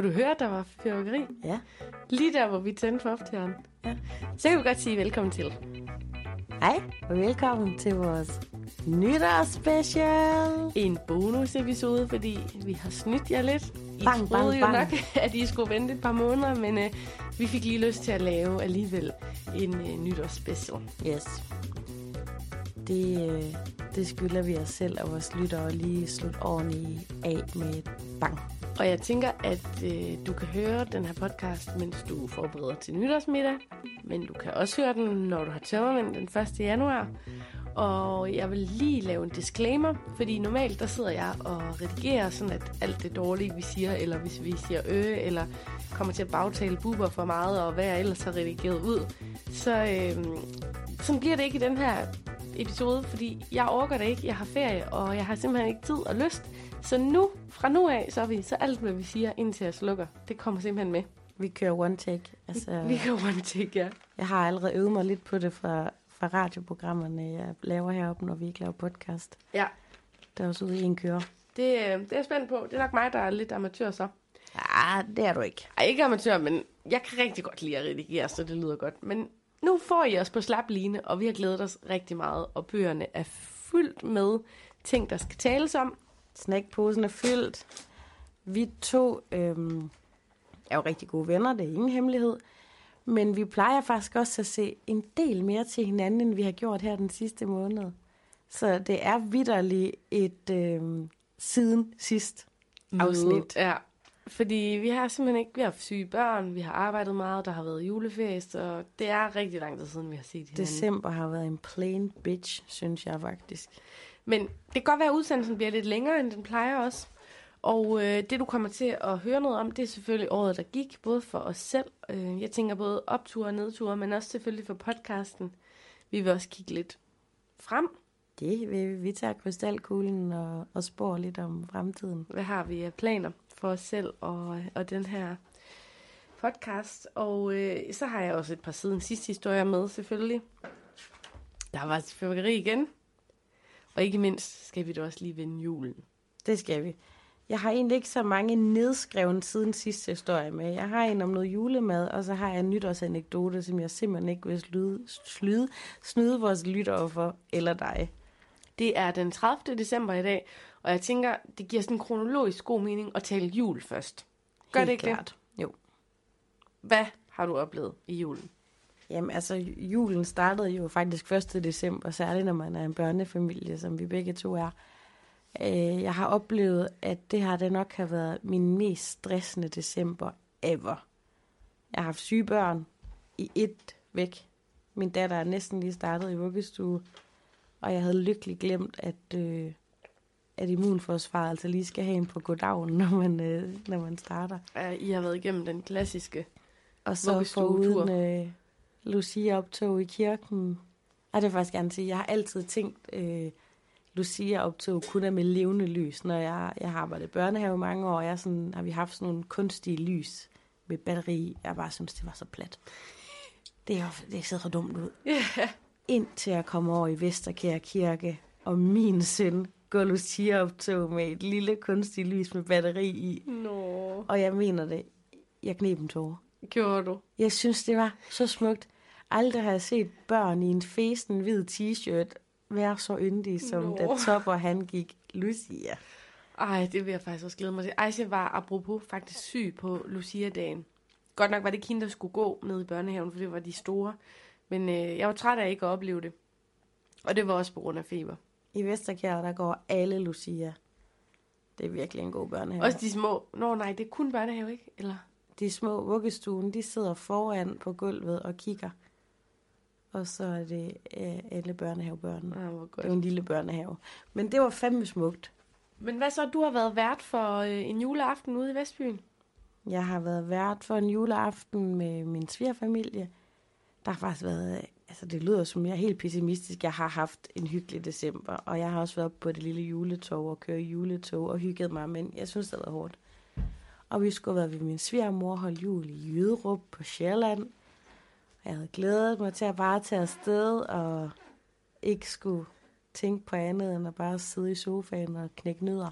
Kunne du høre, der var fyrværkeri? Ja. Lige der, hvor vi tændte for optageren. Ja. Så kan vi godt sige velkommen til. Hej, og velkommen til vores nytårsspecial. En bonusepisode, fordi vi har snydt jer lidt. I Bang, troede bang, jo bang. nok, at I skulle vente et par måneder, men øh, vi fik lige lyst til at lave alligevel en øh, nytårsspecial. Yes. Det, øh, det skylder vi os selv og vores lyttere lige slutte ordentligt af med et bang. Og jeg tænker, at øh, du kan høre den her podcast, mens du forbereder til nytårsmiddag. Men du kan også høre den, når du har tømmermænd den 1. januar. Og jeg vil lige lave en disclaimer, fordi normalt der sidder jeg og redigerer sådan, at alt det dårlige, vi siger, eller hvis vi siger øh, eller kommer til at bagtale buber for meget, og hvad jeg ellers har redigeret ud, så øh, sådan bliver det ikke i den her episode, fordi jeg orker det ikke, jeg har ferie, og jeg har simpelthen ikke tid og lyst. Så nu, fra nu af, så er vi så alt, hvad vi siger, indtil jeg slukker, det kommer simpelthen med. Vi kører one take. Altså, Vi kan one take, ja. jeg har allerede øvet mig lidt på det fra, fra radioprogrammerne, jeg laver heroppe, når vi ikke laver podcast. Ja, Der er også ude i en køre. det, øh, det er jeg spændt på. Det er nok mig, der er lidt amatør så. Ja, det er du ikke. Ej, ikke amatør, men jeg kan rigtig godt lide at redigere, så det lyder godt. Men nu får I os på slap line, og vi har glædet os rigtig meget, og bøgerne er fyldt med ting, der skal tales om. Snackposen er fyldt. Vi to øhm, er jo rigtig gode venner, det er ingen hemmelighed. Men vi plejer faktisk også at se en del mere til hinanden, end vi har gjort her den sidste måned. Så det er vidderligt et øhm, siden sidst afsnit. Ja, fordi vi har simpelthen ikke, vi har syge børn, vi har arbejdet meget, der har været juleferie, så det er rigtig lang tid siden, vi har set hinanden. December har været en plain bitch, synes jeg faktisk. Men det kan godt være, at udsendelsen bliver lidt længere, end den plejer også. Og øh, det, du kommer til at høre noget om, det er selvfølgelig året, der gik, både for os selv. Øh, jeg tænker både opture og nedture, men også selvfølgelig for podcasten. Vi vil også kigge lidt frem. Det vil vi. Vi tager krystalkuglen og, og spår lidt om fremtiden. Hvad har vi af planer for os selv og, og den her podcast? Og øh, så har jeg også et par siden sidste historier med, selvfølgelig. Der var fyrværkeri igen. Og ikke mindst skal vi da også lige vinde julen. Det skal vi. Jeg har egentlig ikke så mange nedskrevet siden sidste historie med. Jeg har en om noget julemad, og så har jeg en nytårsanekdote, som jeg simpelthen ikke vil slyde, slyde, snyde vores lyttere for, eller dig. Det er den 30. december i dag, og jeg tænker, det giver sådan en kronologisk god mening at tale jul først. Gør Helt det ikke klart. det? Jo. Hvad har du oplevet i julen? Jamen altså, julen startede jo faktisk 1. december, særligt når man er en børnefamilie, som vi begge to er. Øh, Jeg har oplevet, at det her det nok har været min mest stressende december ever. Jeg har haft syge børn i et væk. Min datter er næsten lige startet i vuggestue, og jeg havde lykkeligt glemt, at, øh, at immunforsvaret altså lige skal have en på goddagen, når man, øh, når man starter. Uh, I har været igennem den klassiske. Og så foruden øh, Lucia-optog i kirken. Ej, det vil jeg faktisk gerne sige. Jeg har altid tænkt, øh, Lucia-optog kun er med levende lys. Når jeg, jeg har arbejdet i børnehave mange år, jeg sådan, har vi haft sådan nogle kunstige lys med batteri. Jeg bare synes, det var så plat. Det, er, det ser så dumt ud. Yeah. Indtil jeg kommer over i Vesterkær Kirke, og min søn går Lucia-optog med et lille kunstigt lys med batteri i. Nå, Og jeg mener det. Jeg knep en tårer. gjorde du? Jeg synes, det var så smukt. Aldrig har jeg set børn i en fesen hvid t-shirt være så yndige, som Nå. da Topper han gik Lucia. Ej, det vil jeg faktisk også glæde mig til. Aisha var apropos faktisk syg på Lucia-dagen. Godt nok var det ikke hende, der skulle gå ned i børnehaven, for det var de store. Men øh, jeg var træt af ikke at opleve det. Og det var også på grund af feber. I Vesterkær, der går alle Lucia. Det er virkelig en god børnehave. Også de små. Nå nej, det er kun børnehave, ikke? Eller? De små vuggestuen, de sidder foran på gulvet og kigger. Og så er det øh, alle børnehavebørn. Ah, hvor Det er godt. en lille børnehave. Men det var fandme smukt. Men hvad så? Du har været vært for øh, en juleaften ude i Vestbyen. Jeg har været vært for en juleaften med min svigerfamilie. Der har faktisk været, altså det lyder som jeg er helt pessimistisk. Jeg har haft en hyggelig december, og jeg har også været på det lille juletog og kørt juletog og hygget mig, men jeg synes, det har været hårdt. Og vi skulle have været ved min svigermor holde jul i Jyderup på Sjælland. Jeg havde glædet mig til at bare tage afsted og ikke skulle tænke på andet end at bare sidde i sofaen og knække nødder.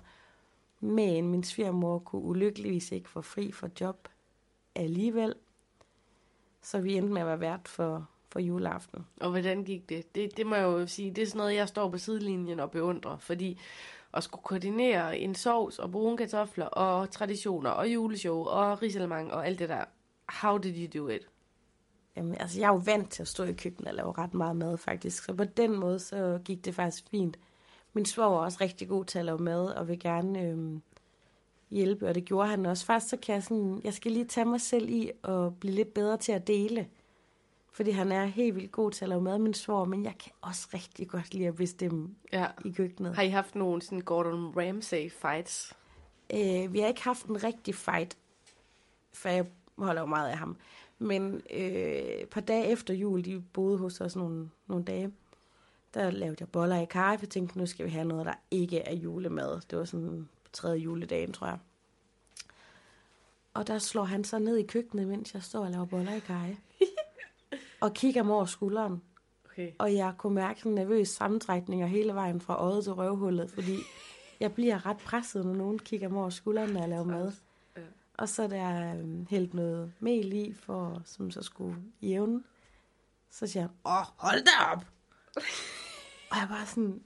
Men min svigermor kunne ulykkeligvis ikke få fri for job alligevel. Så vi endte med at være vært for, for juleaften. Og hvordan gik det? det? Det må jeg jo sige, det er sådan noget, jeg står på sidelinjen og beundrer, fordi at skulle koordinere en sovs og brune kartofler og traditioner og juleshow og risalemang og alt det der. How did you do it? Jamen, altså, jeg er jo vant til at stå i køkkenet og lave ret meget mad, faktisk. Så på den måde, så gik det faktisk fint. Min svoger er også rigtig god til at lave mad, og vil gerne øhm, hjælpe, og det gjorde han også. Faktisk så kan jeg sådan, jeg skal lige tage mig selv i og blive lidt bedre til at dele. Fordi han er helt vildt god til at lave mad, min svoger, men jeg kan også rigtig godt lide at bestemme Ja. i køkkenet. Har I haft nogle sådan Gordon Ramsay fights? Øh, vi har ikke haft en rigtig fight, for jeg holder jo meget af ham. Men øh, et par dage efter jul, de boede hos os nogle, nogle dage, der lavede jeg boller i for jeg tænkte, nu skal vi have noget, der ikke er julemad. Det var sådan tredje juledagen, tror jeg. Og der slår han så ned i køkkenet, mens jeg står og laver boller i karry. Og kigger mig over skulderen. Okay. Og jeg kunne mærke sådan nervøs sammentrækninger hele vejen fra øjet til røvhullet, fordi jeg bliver ret presset, når nogen kigger mig over skulderen, når jeg laver mad. Ja. Og så er der øhm, hældt noget mel i, for, som så skulle jævne. Så siger han, åh, hold da op! og jeg bare sådan,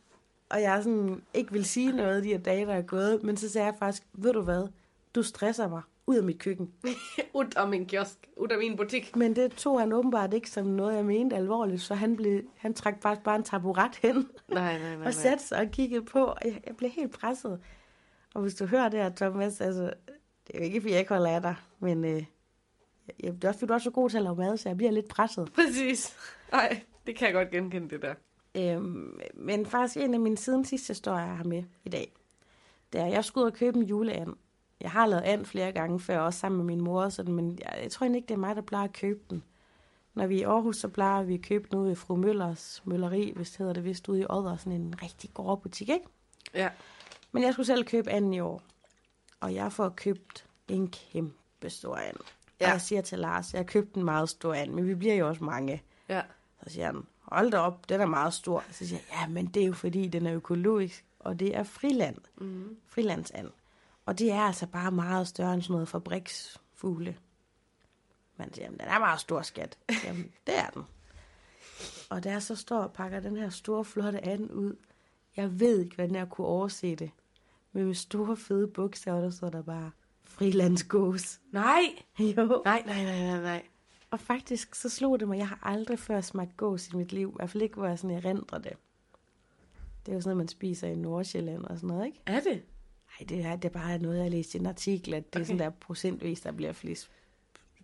og jeg sådan, ikke vil sige noget de her dage, der er gået, men så sagde jeg faktisk, ved du hvad, du stresser mig ud af mit køkken. Ud af min kiosk. Ud af min butik. Men det tog han åbenbart ikke som noget, jeg mente alvorligt, så han, blev, han trak faktisk bare en taburet hen Nej, nej, nej. og satte sig og kiggede på, og jeg, jeg blev helt presset. Og hvis du hører det her, Thomas, altså, det er jo ikke, fordi jeg ikke holder af dig, men øh, jeg, det er også, fordi du er så god til at lave mad, så jeg bliver lidt presset. Præcis. Nej, det kan jeg godt genkende, det der. Øhm, men faktisk en af mine siden sidste historier, jeg har med i dag, det er, at jeg skulle ud og købe en juleand. Jeg har lavet and flere gange før, også sammen med min mor, sådan, men jeg, jeg tror ikke, det er mig, der plejer at købe den. Når vi er i Aarhus, så plejer vi at købe den ude i Fru Møllers Mølleri, hvis det hedder det vist, ude i Odder, sådan en rigtig god butik, ikke? Ja. Men jeg skulle selv købe anden i år. Og jeg får købt en kæmpe stor and. Ja. Og jeg siger til Lars, jeg har købt en meget stor and, men vi bliver jo også mange. Ja. Så siger han, hold da op, den er meget stor. Så siger jeg, ja, men det er jo fordi, den er økologisk, og det er friland. Mm. Frilandsand. Og det er altså bare meget større end sådan noget fabriksfugle. Man siger, jamen, den er meget stor, skat. Jamen, det er den. Og jeg så står og pakker den her store, flotte and ud, jeg ved ikke, hvordan jeg kunne overse det. Men med store, fede bogstaver, der står der bare, frilandsgås. Nej. Jo. Nej, nej, nej, nej, nej. Og faktisk så slog det mig, jeg har aldrig før smagt gås i mit liv. I hvert fald ikke, hvor jeg sådan erindrer det. Det er jo sådan noget, man spiser i Nordsjælland og sådan noget, ikke? Er det? Nej, det er, det er bare noget, jeg har læst i en artikel, at det er Okay. sådan der procentvis, der bliver flest.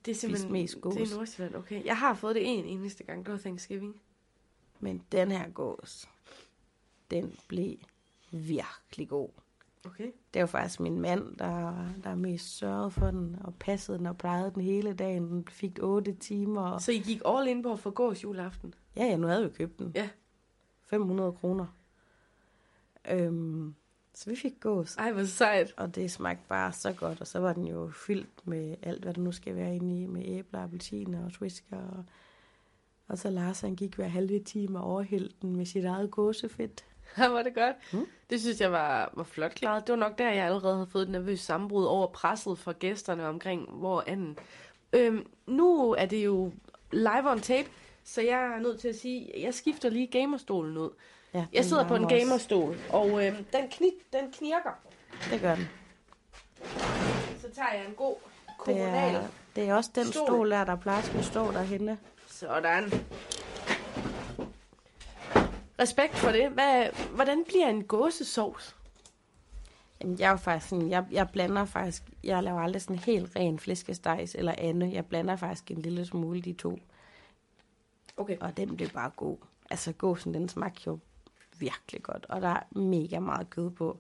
Det er simpelthen mest gås. Det er Nordsjælland, okay. Jeg har fået det en eneste gang. Det var Thanksgiving. Men den her gås, den blev virkelig god. Okay. Det var faktisk min mand, der, der mest sørgede for den, og passede den og plejede den hele dagen. Den fik 8 timer. Og... Så I gik all in på at få gås juleaften? Ja, ja, nu havde vi købt den. Ja. 500 kroner. Øhm, så vi fik gås. Ej, hvor sejt. Og det smagte bare så godt, og så var den jo fyldt med alt, hvad der nu skal være inde i, med æbler, appelsiner og twisker. Og, og så Lars, han gik hver halve time og overhældte den med sit eget gåsefedt. Ja, var det godt. Mm. Det synes jeg var, var flot klaret. Det var nok der, jeg allerede havde fået et nervøst sammenbrud over presset fra gæsterne omkring, hvor anden. Øhm, nu er det jo live on tape, så jeg er nødt til at sige, jeg skifter lige gamerstolen ud. Ja, Jeg sidder på en gamerstol, og øhm, den, kni, den knirker. Det gør den. Så tager jeg en god Det kommunal. er, det er også den Stol. stol der, der plejer at stå derhenne. Sådan. Respekt for det. Hvad, hvordan bliver en gåsesovs? Jamen, jeg er jo faktisk sådan, jeg, jeg blander faktisk, jeg laver aldrig sådan helt ren flæskestejs eller andet. Jeg blander faktisk en lille smule de to, Okay. og den blev bare god. Altså gåsen, den smagte jo virkelig godt, og der er mega meget kød på.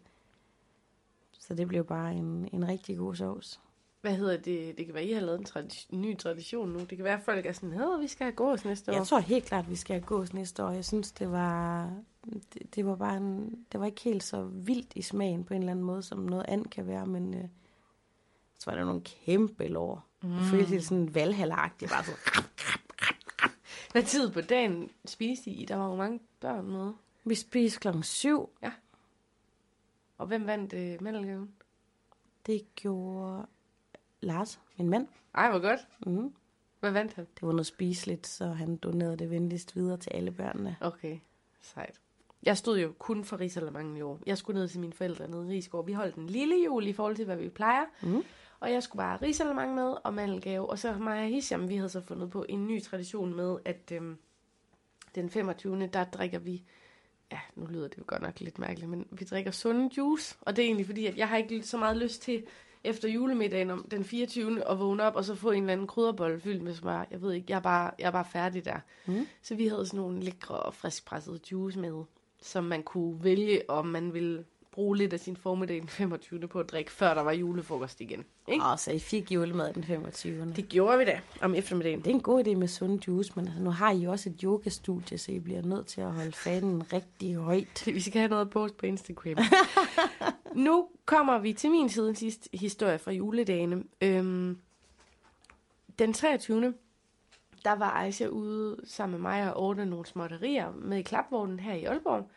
Så det blev bare en, en rigtig god sovs. Hvad hedder det? Det kan være, I har lavet en, tradi- ny tradition nu. Det kan være, at folk er sådan, at vi skal have gås næste år. Jeg tror helt klart, at vi skal have gås næste år. Jeg synes, det var, det, det var bare en, det var ikke helt så vildt i smagen på en eller anden måde, som noget andet kan være, men øh, så var der nogle kæmpe lår. Mm. Jeg følte det sådan valhalagtigt, bare sådan, Hvad tid på dagen spiste I? Der var jo mange børn med. Vi spiste klokken syv. Og hvem vandt øh, mandelgaven? Det gjorde Lars, min mand. Ej, hvor godt. Mm. Hvad vandt han? Det var noget spiseligt, så han donerede det venligst videre til alle børnene. Okay, sejt. Jeg stod jo kun for risalamangen i år. Jeg skulle ned til mine forældre nede i Risgård. Vi holdt en lille jul i forhold til, hvad vi plejer. Mm. Og jeg skulle bare have risalamang med og mandelgave. Og så mig og Hisham, vi havde så fundet på en ny tradition med, at øhm, den 25. der drikker vi, ja, nu lyder det jo godt nok lidt mærkeligt, men vi drikker sunde juice. Og det er egentlig fordi, at jeg har ikke så meget lyst til efter julemiddagen om den 24. at vågne op og så få en eller anden krydderbolle fyldt med smør. Jeg ved ikke, jeg er bare, jeg er bare færdig der. Mm. Så vi havde sådan nogle lækre og friskpressede juice med, som man kunne vælge, om man ville bruge lidt af sin formiddag den 25. på at drikke, før der var julefrokost igen. Ikke? Og så I fik julemad den 25. Det, gjorde vi da om eftermiddagen. det er en god idé med sund juice, men altså, nu har I også et yogastudie, så I bliver nødt til at holde fanen rigtig højt. Vi skal have noget at poste på Instagram. nu kommer vi til min siden sidste historie fra juledagene. Øhm, den 23. Der var Aisha ude sammen med mig og ordne nogle småtterier med i klapvognen her i Aalborg.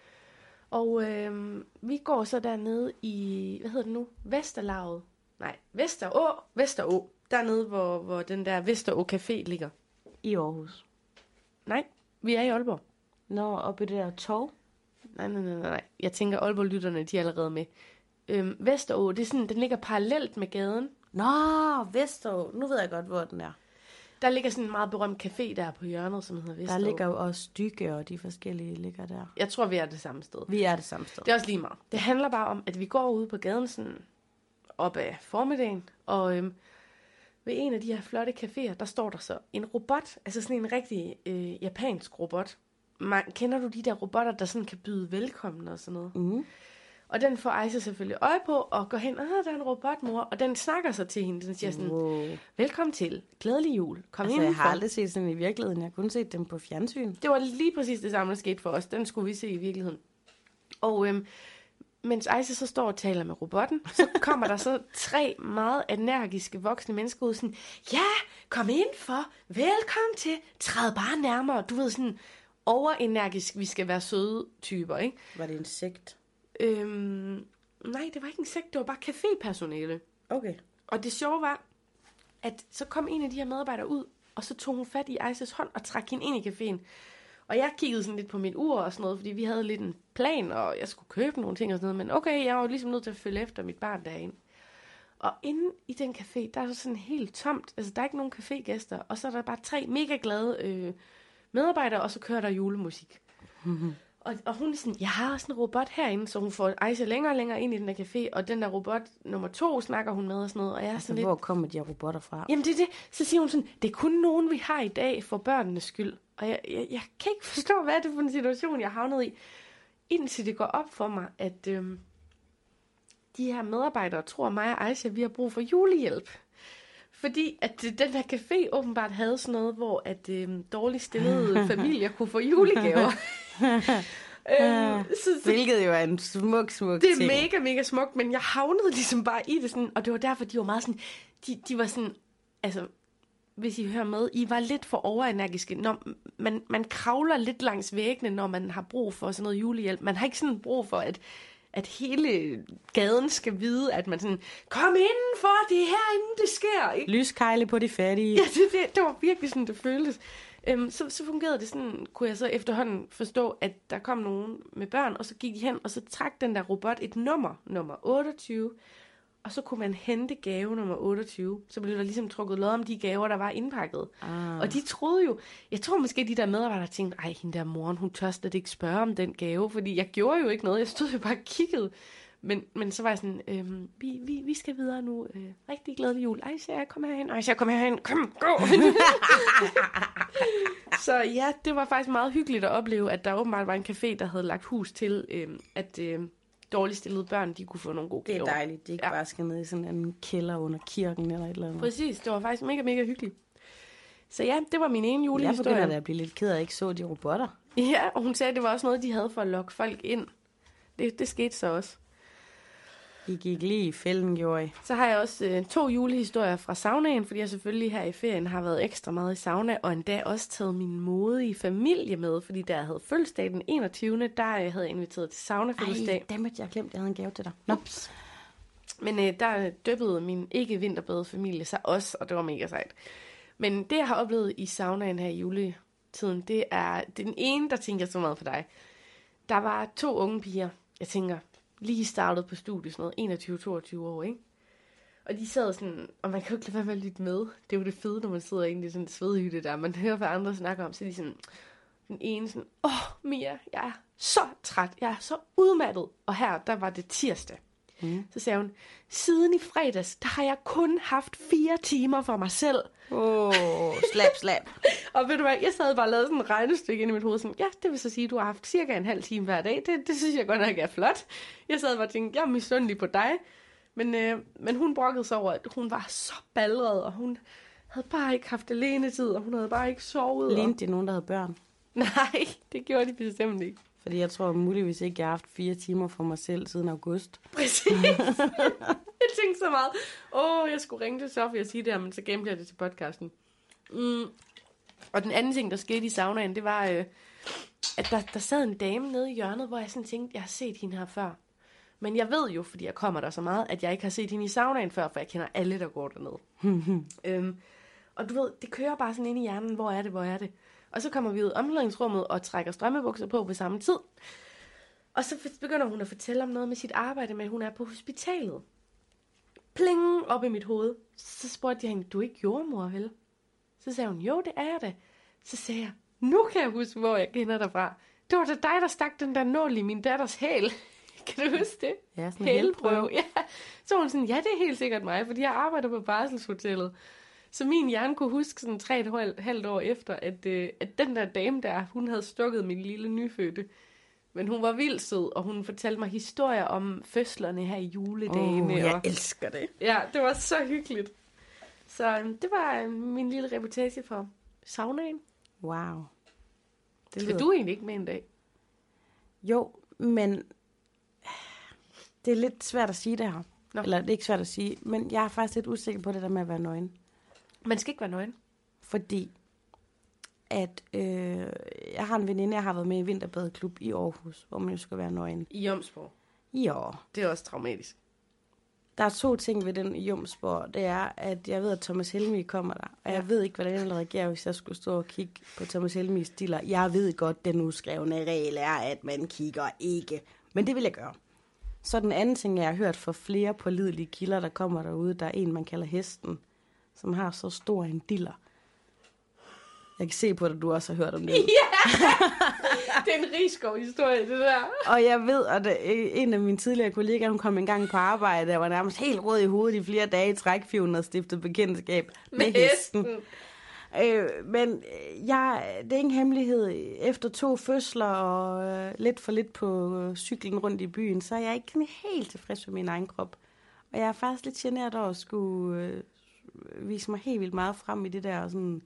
Og øhm, vi går så dernede i, hvad hedder det nu? Vesterlaget. Nej, Vesterå. Vesterå. Dernede, hvor, hvor den der Vesterå Café ligger. I Aarhus. Nej, vi er i Aalborg. Når oppe i det der tog. Nej, nej, nej, nej. Jeg tænker, Aalborg-lytterne, de er allerede med. Øhm, Vesterå, det er sådan, den ligger parallelt med gaden. Nå, Vesterå. Nu ved jeg godt, hvor den er. Der ligger sådan en meget berømt café der på hjørnet, som hedder Vesterå. Der ligger jo også stykke, og de forskellige ligger der. Jeg tror, vi er det samme sted. Vi er det samme sted. Det er også lige meget. Det handler bare om, at vi går ude på gaden sådan op ad formiddagen, og øhm, ved en af de her flotte caféer, der står der så en robot, altså sådan en rigtig øh, japansk robot. Man, kender du de der robotter, der sådan kan byde velkommen og sådan noget? Mm. Og den får Aisha selvfølgelig øje på, og går hen, ah, der er en robotmor, og den snakker så til hende. Den siger sådan, Wow. velkommen til, glædelig jul, kom Altså, ind jeg har aldrig set sådan i virkeligheden. Jeg har kun set dem på fjernsyn. Det var lige præcis det samme, der skete for os. Den skulle vi se i virkeligheden. Og øhm, mens Aisha så står og taler med robotten, så kommer der så tre meget energiske voksne mennesker ud sådan, ja, kom ind for, velkommen til, træd bare nærmere. Du ved sådan, overenergisk, vi skal være søde typer, ikke? Var det en sekt? Øhm, nej, det var ikke en sekt, det var bare cafépersonale. Okay. Og det sjove var, at så kom en af de her medarbejdere ud, og så tog hun fat i Aisas hånd og trak hende ind i caféen. Og jeg kiggede sådan lidt på mit ur og sådan noget, fordi vi havde lidt en plan, og jeg skulle købe nogle ting og sådan noget. Men okay, jeg var jo ligesom nødt til at følge efter mit barn derinde. Og inde i den café, der er så sådan helt tomt. Altså, der er ikke nogen cafégæster. Og så er der bare tre mega glade øh, medarbejdere, og så kører der julemusik. Og, og hun er sådan, jeg har også en robot herinde, så hun får Aisha længere og længere ind i den der café, og den der robot nummer to snakker hun med og sådan noget, og jeg er Altså, sådan lidt, hvor kommer de her robotter fra? jamen det er det, så siger hun sådan, det er kun nogen, vi har i dag for børnenes skyld, og jeg, jeg, jeg kan ikke forstå, hvad er det for en situation, jeg har havnet i, indtil det går op for mig, at øhm, de her medarbejdere tror mig og Aisha, vi har brug for julehjælp. Fordi at øh, den her café åbenbart havde sådan noget, hvor at øhm, dårligt stillede familier kunne få julegaver. øhm, så, så Hvilket jo er en smuk, smuk det er ting. mega, mega smukt, men jeg havnede ligesom bare i det sådan, og det var derfor, de var meget sådan, de, de var sådan, altså, hvis I hører med, I var lidt for overenergiske. Når man, man kravler lidt langs væggene, når man har brug for sådan noget julehjælp. Man har ikke sådan brug for, at, at hele gaden skal vide, at man sådan, kom indenfor, det er herinde, det sker. Ikke? Lyskejle på de fattige. Ja, det, det, det var virkelig sådan, det føltes. Øhm, så, så fungerede det sådan, kunne jeg så efterhånden forstå, at der kom nogen med børn, og så gik de hen, og så trak den der robot et nummer, nummer 28, og så kunne man hente gave nummer 28. Så blev der ligesom trukket lod om de gaver, der var indpakket. Ah. Og de troede jo, jeg tror måske, de der medarbejdere tænkte, ej, hende der moren, hun tør slet ikke spørge om den gave, fordi jeg gjorde jo ikke noget, jeg stod jo bare og kiggede. Men, men så var jeg sådan, øhm, vi, vi, vi skal videre nu. Øh, rigtig glædelig jul. Ej, så jeg kom herhen. Ej, så jeg kom herhen. Kom, gå. så ja, det var faktisk meget hyggeligt at opleve, at der åbenbart var en café, der havde lagt hus til, øh, at øh, dårligt stillede børn, de kunne få nogle gode Det er gaver. dejligt. Det ikke Ja. bare skal ned i sådan en kælder under kirken eller et eller andet. Præcis, det var faktisk mega, mega hyggeligt. Så ja, det var min ene Jeg julehistorie. begynder da at blive lidt ked af, at jeg ikke så de robotter. Ja, og hun sagde, at det var også noget, de havde for at lokke folk ind. Det, det skete så også. I gik lige i fælden, gjorde I. Så har jeg også øh, to julehistorier fra saunaen, fordi jeg selvfølgelig her i ferien har været ekstra meget i sauna, og endda også taget min modige familie med, fordi da jeg havde fødselsdag den 21. der øh, havde jeg inviteret til sauna fødselsdag. Ej, dammit, jeg har glemt, at jeg havde en gave til dig. Nå. Men øh, der døbede min ikke familie sig også, og det var mega sejt. Men det, jeg har oplevet i saunaen her i juletiden, det er den ene, der tænker så meget for dig. Der var to unge piger, jeg tænker, lige startet på studiet, sådan noget 21-22 år, ikke? Og de sad sådan, og man kan jo ikke lade være med at lytte med. Det er jo det fede, når man sidder inde i sådan en svedhytte der. Man hører, hvad andre snakker om, så de sådan, den ene sådan, åh oh, Mia, jeg er så træt, jeg er så udmattet. Og her, der var det tirsdag. Mm. Så sagde hun, siden i fredags, der har jeg kun haft fire timer for mig selv. Åh, oh, slap, slap. og ved du hvad, jeg sad bare og lavede sådan en regnestykke ind i mit hoved, sådan, ja, det vil så sige, at du har haft cirka en halv time hver dag. Det, det synes jeg godt nok er flot. Jeg sad bare og tænkte, jeg er misundelig på dig. Men, øh, men hun brokkede sig over, at hun var så ballret, og hun havde bare ikke haft alene tid, og hun havde bare ikke sovet. Lignede det nogen, der havde børn? Nej, det gjorde de bestemt ikke. Fordi jeg tror muligvis ikke, jeg har haft fire timer for mig selv siden august. Præcis. jeg tænkte så meget, åh, jeg skulle ringe til Sofie og sige det her, men så gemte jeg det til podcasten. Mm. Og den anden ting, der skete i saunaen, det var, øh, at der, der sad en dame nede i hjørnet, hvor jeg sådan tænkte, jeg har set hende her før. Men jeg ved jo, fordi jeg kommer der så meget, at jeg ikke har set hende i saunaen før, for jeg kender alle, der går dernede. øhm, og du ved, det kører bare sådan ind i hjernen, hvor er det, hvor er det. Og så kommer vi ud i omklædningsrummet og trækker strømmebukser på på samme tid. Og så begynder hun at fortælle om noget med sit arbejde med, at hun er på hospitalet. Pling op i mit hoved. Så spurgte jeg hende, du er ikke jordmor, vel? Så sagde hun, jo, det er jeg da. Så sagde jeg, nu kan jeg huske, hvor jeg kender dig fra. Det var da dig, der stak den der nål i min datters hæl. kan du huske det? Ja, sådan en hælprøve. Ja. Så var hun sådan, ja, det er helt sikkert mig, fordi jeg arbejder på barselshotellet. Så min hjerne kunne huske sådan tre et halvt år efter, at, øh, at den der dame der, hun havde stukket min lille nyfødte. Men hun var vildt sød, og hun fortalte mig historier om fødslerne her i juledagene. Oh, jeg og, elsker det. Ja, det var så hyggeligt. Så øh, det var øh, min lille reportage for saunaen. Wow. Det Skal du egentlig ikke med en dag? Jo, men det er lidt svært at sige det her. Nå. Eller det er ikke svært at sige, men jeg er faktisk lidt usikker på det der med at være nøgen. Man skal ikke være nøgen. Fordi at øh, jeg har en veninde, jeg har været med i Vinterbadeklub i Aarhus, hvor man jo skal være nøgen. I Jomsborg? Ja. Det er også traumatisk. Der er to ting ved den i Jomsborg. Det er, at jeg ved, at Thomas Helmi kommer der. Og ja. jeg ved ikke, hvordan jeg ville reagere, hvis jeg skulle stå og kigge på Thomas Helmis stiller. Jeg ved godt, den uskrevne regel er, at man kigger ikke. Men det vil jeg gøre. Så den anden ting, jeg har hørt fra flere pålidelige kilder, der kommer derude, der er en, man kalder hesten, som har så stor en diller. Jeg kan se på dig, du også har hørt om det. Ja! det er en rigskov historie, det der. Og jeg ved, at en af mine tidligere kollegaer, hun kom en gang på arbejde, og var nærmest helt rød i hovedet i flere dage i træk, fordi hun stiftet bekendtskab med, med hesten. hesten. Øh, men øh, jeg, det er ingen hemmelighed. Efter to fødsler og øh, lidt for lidt på øh, cyklen rundt i byen, så er jeg ikke helt tilfreds med min egen krop. Og jeg er faktisk lidt generet over at skulle øh, vise mig helt vildt meget frem i det der. Sådan,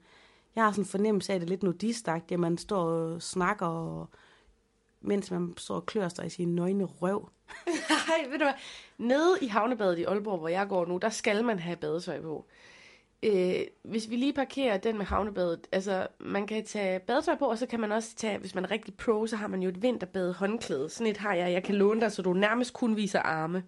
jeg har sådan en fornemmelse af det lidt nudistagt, at man står og snakker, og, mens man står og klør sig i sin nøgne røv. Nej, ved du hvad? Nede i havnebadet i Aalborg, hvor jeg går nu, der skal man have badetøj på. Øh, hvis vi lige parkerer den med havnebadet, altså man kan tage badetøj på, og så kan man også tage, hvis man er rigtig pro, så har man jo et vinterbade håndklæde. Sådan et har jeg, jeg kan låne dig, så du nærmest kun viser arme.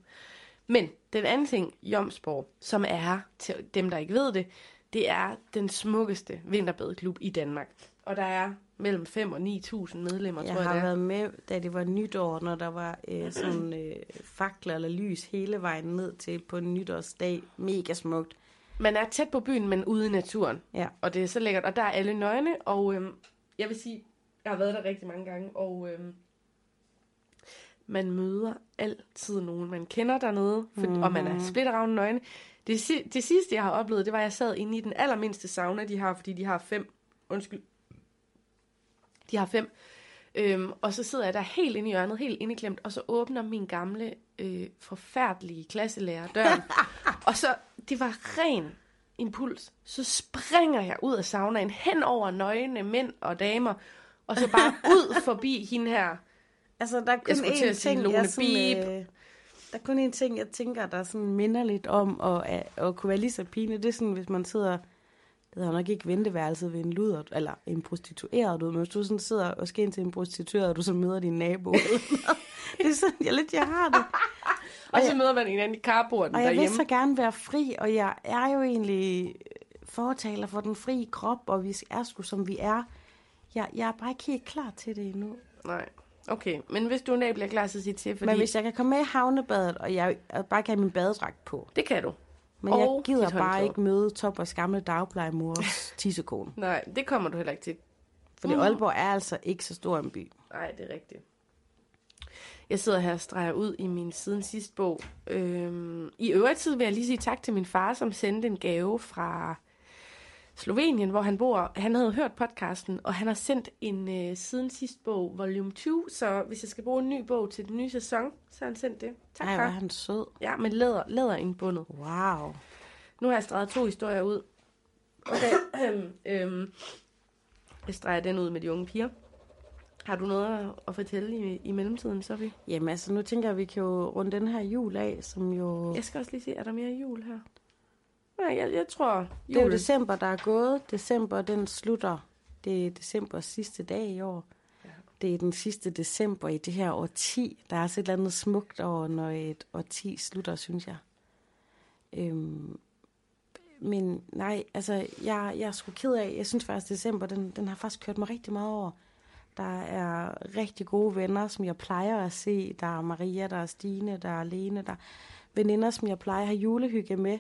Men den anden ting, Jomsborg, som er, til dem der ikke ved det, det er den smukkeste vinterbadeklub i Danmark. Og der er mellem 5 og 9.000 medlemmer, jeg tror jeg Jeg har været med, da det var nytår, når der var øh, sådan øh, fakler eller lys hele vejen ned til på nytårsdag. Mega smukt. Man er tæt på byen, men ude i naturen. Ja. Og det er så lækkert. Og der er alle nøgne, og øhm, jeg vil sige, jeg har været der rigtig mange gange, og øhm, man møder altid nogen, man kender dernede, for, mm-hmm. og man er mhm. splitteravne nøgne. Det, det sidste, jeg har oplevet, det var, at jeg sad inde i den allermindste sauna, de har, fordi de har fem, undskyld, de har fem, øhm, og så sidder jeg der helt inde i hjørnet, helt indeklemt, og så åbner min gamle, øh, forfærdelige klasselærer døren, og så det var ren impuls. Så springer jeg ud af saunaen hen over nøgne mænd og damer, og så bare ud forbi hende her. Altså, der er kun en ting, jeg sådan, øh, der er kun en ting, jeg tænker, der sådan minder lidt om at, at, kunne være lige så pine. Det er sådan, hvis man sidder, det hedder nok ikke venteværelset ved en luder, eller en prostitueret, men hvis du sådan sidder og skal ind til en prostitueret, og du så møder din nabo. det er sådan, jeg lidt, jeg har det. Og så jeg- møder man en anden i carporten Og jeg vil derhjemme. så gerne være fri, og jeg er jo egentlig fortaler for den frie krop, og vi er sgu som vi er. Jeg, jeg er bare ikke helt klar til det endnu. Nej. Okay, men hvis du en dag bliver klar til at sige til, fordi Men hvis jeg kan komme med i havnebadet, og jeg, bare kan have min badedragt på, det kan du. men Og jeg gider bare ikke møde Toppers gamle dagplejemors tissekone. Nej, det kommer du heller ikke til. Fordi Mm. Aalborg er altså ikke så stor en by. Nej, det er rigtigt. Jeg sidder her og streger ud i min siden sidste bog. Øhm, I øvrigt tid vil jeg lige sige tak til min far, som sendte en gave fra Slovenien, hvor han bor. Han havde hørt podcasten, og han har sendt en øh, siden sidste bog, volume 20. Så hvis jeg skal bruge en ny bog til den nye sæson, så har han sendt det. Tak, Ej, hvor er han sød. Ja, med læder, læder indbundet. Wow. Nu har jeg streget to historier ud. Okay, øhm, øhm, jeg streger den ud med de unge piger. Har du noget at- at fortælle i, i mellemtiden, Sofie? Jamen altså, nu tænker jeg, at vi kan jo runde den her jul af, som jo... Jeg skal også lige se, er der mere jul her? Nej, jeg, jeg tror, Det er jo december, der er gået. December, den slutter. Det er decembers sidste dag i år. Ja. Det er den sidste december i det her årti. Der er altså et eller andet smukt over, når et årti slutter, synes jeg. Øhm, men nej, altså, jeg, jeg er sgu ked af, jeg synes faktisk, december, den, den har faktisk kørt mig rigtig meget over. Der er rigtig gode venner, som jeg plejer at se. Der er Maria, der er Stine, der er Lene, der er veninder, som jeg plejer at have julehygge med,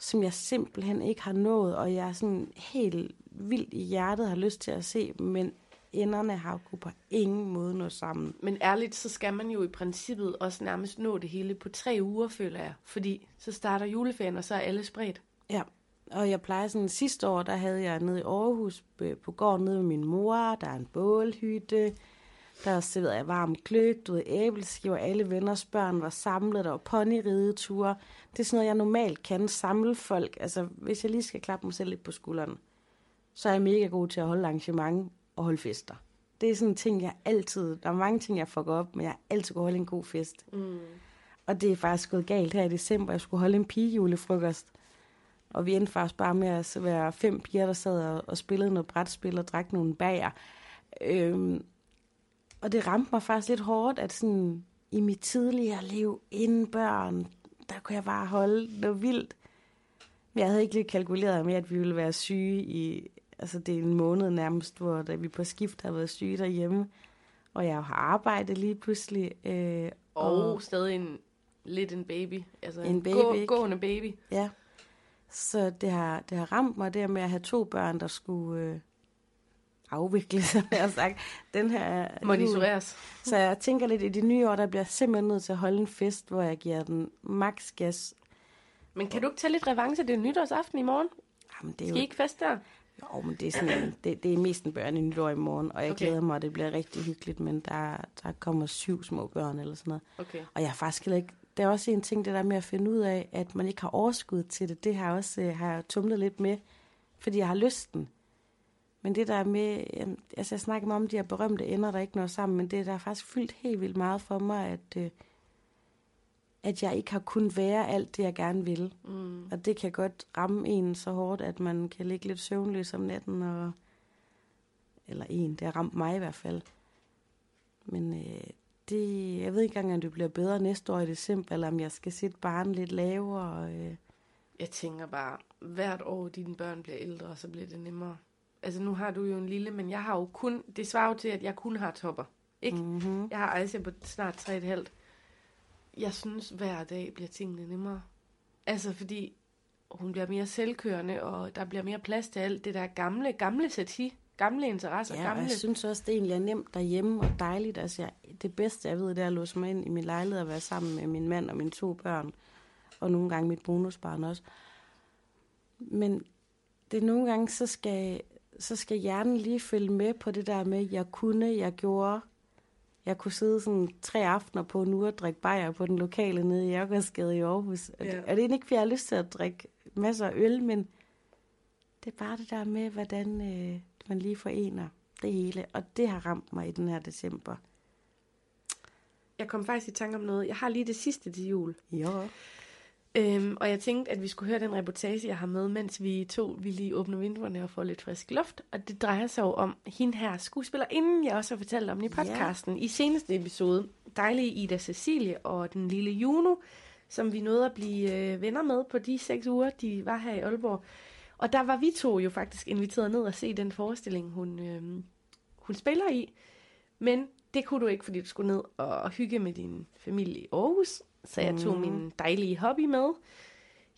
som jeg simpelthen ikke har nået, og jeg er sådan helt vildt i hjertet har lyst til at se, men enderne har jo på ingen måde nået sammen. Men ærligt, så skal man jo i princippet også nærmest nå det hele på tre uger, føler jeg. Fordi så starter juleferien, og så er alle spredt. Ja, og jeg plejer sådan, sidste år, der havde jeg nede i Aarhus øh, på gården nede med min mor, der er en bålhytte, der serverede jeg varm gløg, du ved, æbleskiver, alle venners børn var samlet, der var ponyrideture. Det er sådan noget, jeg normalt kan, samle folk. Altså, hvis jeg lige skal klappe mig selv lidt på skulderen, så er jeg mega god til at holde arrangement og holde fester. Det er sådan en ting, jeg altid, der er mange ting, jeg fucker op, men jeg altid kunne holde en god fest. Mm. Og det er faktisk gået galt her i december. Jeg skulle holde en pigejulefrokost. Og vi endte faktisk bare med at være fem piger, der sad og, og spillede noget brætspil og drak nogle bager. Øhm, og det ramte mig faktisk lidt hårdt, at sådan i mit tidligere liv, inden børn, der kunne jeg bare holde noget vildt. Men jeg havde ikke lige kalkuleret med, at vi ville være syge i, altså det er en måned nærmest, hvor da vi på skift har været syge derhjemme. Og jeg har arbejdet lige pludselig. Øh, Og, og stadig en, lidt en baby. Altså En baby, gå, ikke? gående baby. Ja. Så det har, det har ramt mig der med at have to børn, der skulle øh, afvikle, som jeg har sagt. Den her. Monitoreres. Så jeg tænker lidt, i det nye år, der bliver jeg simpelthen nødt til at holde en fest, hvor jeg giver den max gas. Men kan du ikke tage lidt revanche? Det er nytårsaften i morgen. Jamen, det er Skal I jo, ikke fest der? jo, men det er, sådan, det, det er mest en børn i nytår i morgen, og jeg Okay. glæder mig, og det bliver rigtig hyggeligt, men der, der kommer syv små børn eller sådan noget. Okay. Og jeg har faktisk heller ikke... Det er også en ting, det der med at finde ud af, at man ikke har overskud til det. Det har jeg også øh, har jeg tumlet lidt med, fordi jeg har lysten. Men det der med... Altså, jeg snakker meget om de her berømte ender, der ikke når sammen, men det der har faktisk fyldt helt vildt meget for mig, at, øh, at jeg ikke har kunnet være alt det, jeg gerne vil. Mm. Og det kan godt ramme en så hårdt, at man kan ligge lidt søvnløs om natten, og, eller en, det har ramt mig i hvert fald. Men øh, det, jeg ved ikke engang, om det bliver bedre næste år i december, eller om jeg skal sætte barn lidt lavere. Øh. Jeg tænker bare, hvert år dine børn bliver ældre, så bliver det nemmere. Altså nu har du jo en lille, men jeg har jo kun, det svarer jo til, at jeg kun har topper. Ikke? Mm-hmm. Jeg har Aisha på snart 3,5. Jeg synes, hver dag bliver tingene nemmere. Altså fordi hun bliver mere selvkørende, og der bliver mere plads til alt det der gamle, gamle sati, gamle interesser, Ja, og gamle... jeg synes også, det egentlig er nemt derhjemme og dejligt. Altså, jeg, det bedste, jeg ved, det er at låse mig ind i min lejlighed og være sammen med min mand og mine to børn. Og nogle gange mit bonusbarn også. Men det er nogle gange, så skal, så skal hjernen lige følge med på det der med, jeg kunne, jeg gjorde. Jeg kunne sidde sådan tre aftener på nu og drikke bajer på den lokale nede i Jørgensgade i Aarhus. Og, Ja. det, og det er ikke, fordi jeg har lyst til at drikke masser af øl, men det er bare det der med, hvordan øh, man lige forener det hele. Og det har ramt mig i den her december. Jeg kom faktisk i tanke om noget. Jeg har lige det sidste til jul. Jo. Øhm, og jeg tænkte, at vi skulle høre den reportage, jeg har med, mens vi to vi lige åbner vinduerne og får lidt frisk luft. Og det drejer sig jo om hende her skuespiller, inden jeg også har fortalt om den i podcasten. I seneste episode, dejlige Ida Cecilie og den lille Juno, som vi nåede at blive øh, venner med på de seks uger, de var her i Aalborg. Og der var vi to jo faktisk inviteret ned og se den forestilling, hun, øh, hun spiller i. Men det kunne du ikke, fordi du skulle ned og hygge med din familie i Aarhus. Så jeg tog Mm. min dejlige hobby med,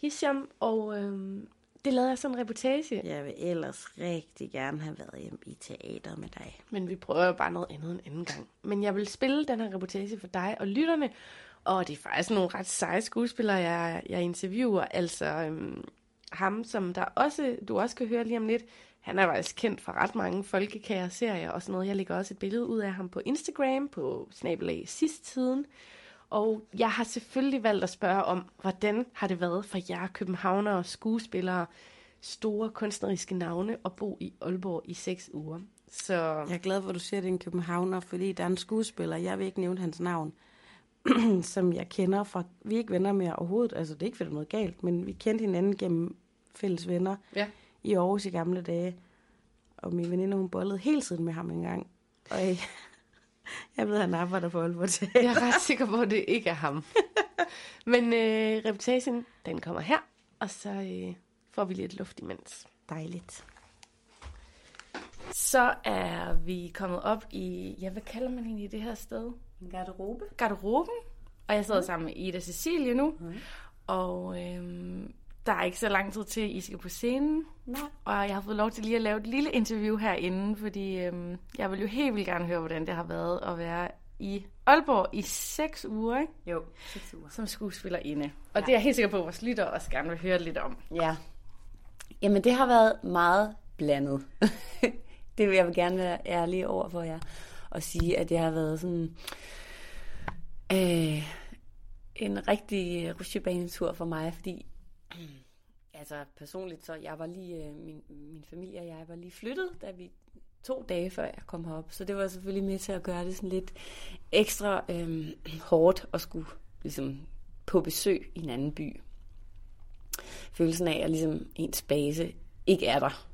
Hisham, og øh, det lavede jeg sådan en reportage. Jeg vil ellers rigtig gerne have været hjemme i teater med dig. Men vi prøver jo bare noget andet en anden gang. Men jeg vil spille den her reportage for dig og lytterne. Og det er faktisk nogle ret seje skuespillere, jeg, jeg interviewer. Altså øhm, ham, som der også, du også kan høre lige om lidt. Han er faktisk kendt fra ret mange folkekære-serier og sådan noget. Jeg lægger også et billede ud af ham på Instagram, på snabelag sidst tiden. Og jeg har selvfølgelig valgt at spørge om, hvordan har det været for jer københavnere, skuespillere, store kunstneriske navne at bo i Aalborg i seks uger. Så Jeg er glad for, at du siger, at det er en københavner, fordi der er en skuespiller, jeg vil ikke nævne hans navn, som jeg kender fra, vi er ikke venner mere overhovedet, altså det er ikke er noget galt, men vi kendte hinanden gennem fælles venner Ja. i Aarhus i gamle dage. Og min veninde, hun bollede hele tiden med ham en gang. Og jeg, ved, at han arbejder på Aalborg Teater. Jeg er ret sikker på, at det ikke er ham. Men øh, reportagen, den kommer her, og så øh, får vi lidt luft imens. Dejligt. Så er vi kommet op i, ja, hvad kalder man egentlig det her sted? En garderobe? Garderoben. Og jeg sidder sammen med Ida Cecilie nu. Mm. Og øhm, der er ikke så lang tid til, I skal på scenen. Nej. Og jeg har fået lov til lige at lave et lille interview herinde, fordi øhm, jeg vil jo helt vildt gerne høre, hvordan det har været at være i Aalborg i seks uger, ikke? Jo, seks uger. som skuespillerinde. Og det er jeg helt sikker på, at vores lyttere også gerne vil høre lidt om. Ja. Jamen, det har været meget blandet. det vil jeg vil gerne være ærlig over for jer. Og sige, at det har været sådan... Øh, en rigtig rutsjebanetur for mig, fordi... Altså, personligt, så jeg var lige... Øh, min, min familie og jeg var lige flyttet, da vi to dage før jeg kom herop. Så det var selvfølgelig med til at gøre det sådan lidt ekstra øh, hårdt at skulle ligesom på besøg i en anden by følelsen af, at ligesom ens base ikke er der.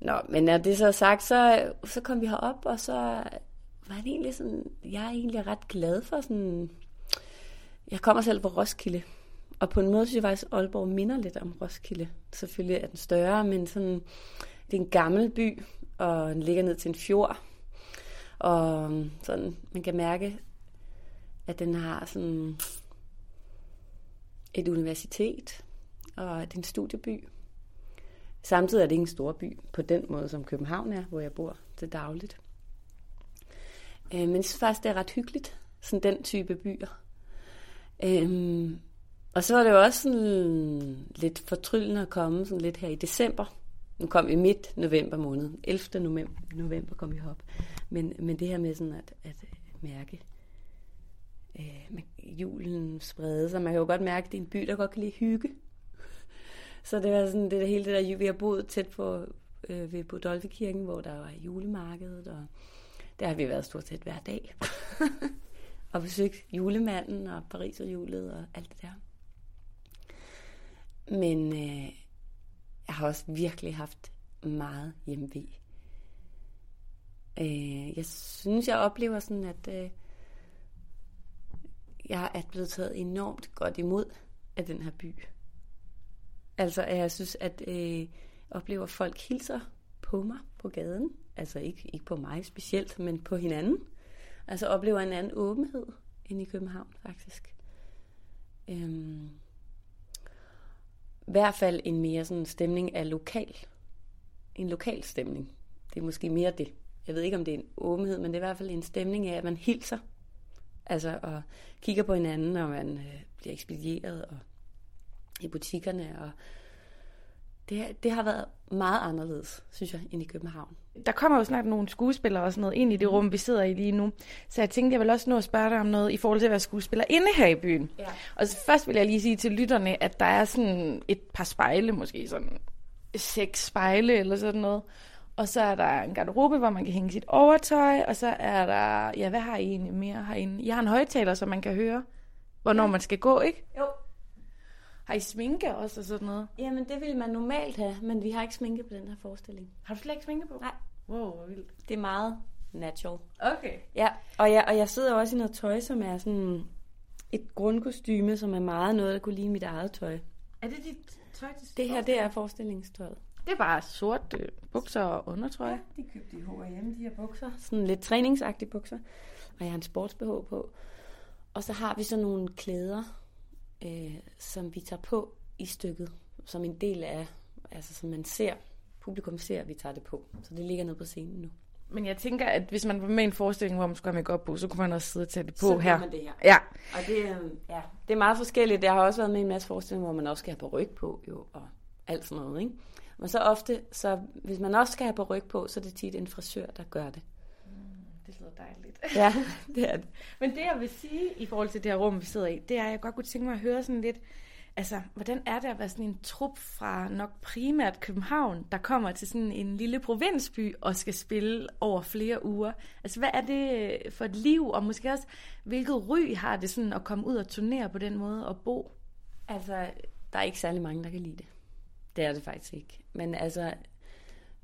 Nå, men når det så er sagt, så, så kom vi herop, og så var det egentlig sådan, jeg er egentlig ret glad for sådan, jeg kommer selv fra Roskilde, og på en måde synes jeg faktisk, at Aalborg minder lidt om Roskilde. Selvfølgelig er den større, men sådan, det er en gammel by, og den ligger ned til en fjord, og øhm, sådan, man kan mærke, at den har sådan et universitet, og det er en studieby. Samtidig er det ikke en stor by på den måde, som København er, hvor jeg bor til dagligt. Øh, men jeg synes faktisk, det er ret hyggeligt, sådan den type byer. Øhm, og så var det jo også sådan lidt fortryllende at komme sådan lidt her i december. Nu kom vi midt november måned. 11. november, november kom vi op. Men, men det her med sådan at, at øh, mærke, øh, med julen sprede sig. Man kan jo godt mærke, at det er en by, der godt kan lide hygge. Så det var sådan det der, hele det der, vi har boet tæt på øh, ved Budolfikirken, hvor der var julemarkedet, og der har vi været stort set hver dag. og besøgt julemanden og Paris og julet og alt det der. Men øh, jeg har også virkelig haft meget hjemve. Øh, jeg synes, jeg oplever sådan, at øh, jeg er blevet taget enormt godt imod af den her by. Altså, at jeg synes, at øh, jeg oplever, at folk hilser på mig på gaden. Altså ikke, ikke på mig specielt, men på hinanden. Altså oplever en anden åbenhed end i København, faktisk. Øhm, hvert fald en mere sådan stemning af lokal. En lokal stemning. Det er måske mere det. Jeg ved ikke, om det er en åbenhed, men det er i hvert fald en stemning af, at man hilser. Altså, og kigger på hinanden, når man øh, bliver ekspedieret, og i butikkerne, og det, det har været meget anderledes, synes jeg, end i København. Der kommer jo snart nogle skuespillere og sådan noget ind i det rum, vi sidder i lige nu. Så jeg tænkte, jeg vil også nå at spørge dig om noget i forhold til at være skuespiller inde her i byen. Ja. Og så først vil jeg lige sige til lytterne, at der er sådan et par spejle, måske sådan seks spejle eller sådan noget. Og så er der en garderobe, hvor man kan hænge sit overtøj, og så er der, ja, hvad har I egentlig mere herinde? Jeg har en højtaler, så man kan høre, hvornår ja. man skal gå, ikke? Jo. Har I sminke også og sådan noget? Jamen, det ville man normalt have, men vi har ikke sminke på den her forestilling. Har du slet ikke sminke på? Nej. Wow, hvor vildt. Det er meget natural. Okay. Ja, og jeg, og jeg sidder også i noget tøj, som er sådan et grundkostyme, som er meget noget, der kunne ligne mit eget tøj. Er det dit tøj til Det her, det er forestillingstøjet. Det er bare sort øh, bukser og undertrøje. de købte i H&M, de her bukser. Sådan lidt træningsagtige bukser. Og jeg har en sports på. Og så har vi så nogle klæder, øh, som vi tager på i stykket, som en del af, altså som man ser, publikum ser, at vi tager det på. Så det ligger nede på scenen nu. Men jeg tænker, at hvis man var med en forestilling, hvor man skulle have make på, så kunne man også sidde og tage det på Så her. man det her. Ja. Og det, øh, ja, det er meget forskelligt. Jeg har også været med i en masse forestillinger, hvor man også skal have på ryg på, jo, og alt sådan noget, ikke? Men så ofte, så hvis man også skal have på ryg på, så er det tit en frisør, der gør det. Lyder dejligt. Ja, det er det. Men det, jeg vil sige i forhold til det her rum, vi sidder i, det er, at jeg godt kunne tænke mig at høre sådan lidt, altså, hvordan er det at være sådan en trup fra nok primært København, der kommer til sådan en lille provinsby og skal spille over flere uger? Altså, hvad er det for et liv, og måske også, hvilket ry har det sådan at komme ud og turnere på den måde og bo? Altså, der er ikke særlig mange, der kan lide det. Det er det faktisk ikke. Men altså,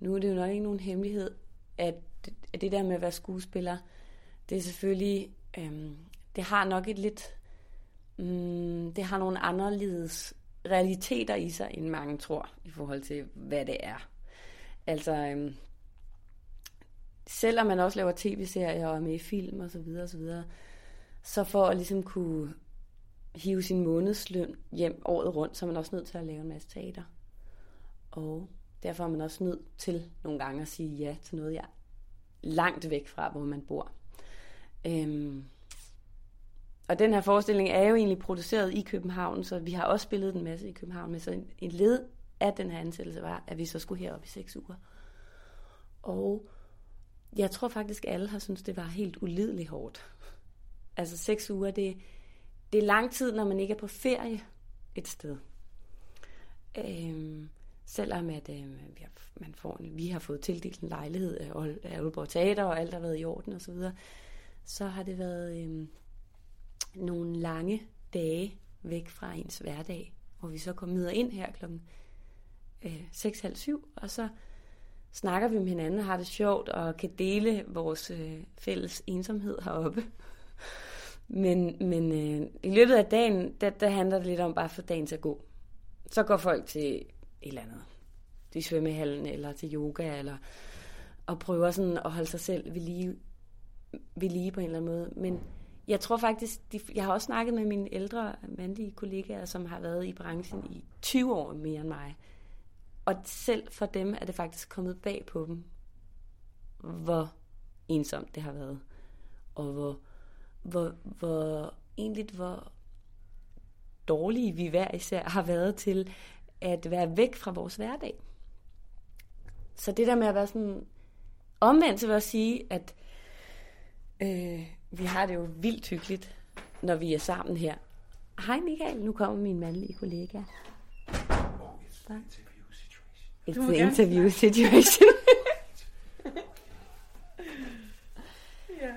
nu er det jo nok ikke nogen hemmelighed, at det, det der med at være skuespiller, det er selvfølgelig, øhm, det har nok et lidt, mm, det har nogle anderledes realiteter i sig, end mange tror, i forhold til, hvad det er. Altså, øhm, selvom man også laver tv-serier og er med i film og så videre, og så videre, så for at ligesom kunne hive sin månedsløn hjem året rundt, så er man også nødt til at lave en masse teater. Og derfor er man også nødt til nogle gange at sige ja til noget, jeg langt væk fra, hvor man bor. Øhm, og den her forestilling er jo egentlig produceret i København, så vi har også spillet den masse i København. Men så en, en led af den her ansættelse var, at vi så skulle herop i seks uger. Og jeg tror faktisk, alle har syntes, det var helt ulideligt hårdt. Altså seks uger, det, det er lang tid, når man ikke er på ferie et sted. Øhm, selvom at øh, vi, har, man får en, vi har fået tildelt en lejlighed af Aalborg Teater, og alt har været i orden osv., så, videre, så har det været øh, nogle lange dage væk fra ens hverdag, hvor vi så kommer ind her klokken øh, 6.30, og så snakker vi med hinanden og har det sjovt, og kan dele vores øh, fælles ensomhed heroppe. Men, men øh, i løbet af dagen, der, der handler det lidt om bare for dagen til at gå. Så går folk til et eller andet. I svømmehallen, eller til yoga, eller og prøver sådan at holde sig selv ved lige, ved lige på en eller anden måde. Men jeg tror faktisk, de, jeg har også snakket med mine ældre mandlige kollegaer, som har været i branchen i 20 år mere end mig. Og selv for dem er det faktisk kommet bag på dem, hvor ensomt det har været. Og hvor, hvor, hvor egentlig hvor dårlige vi hver især har været til at være væk fra vores hverdag. Så det der med at være sådan omvendt, så vil jeg sige, at øh, vi har det jo vildt hyggeligt, når vi er sammen her. Hej Michael, nu kommer min mandlige kollega. It's Du må the gerne interview situation. Ja.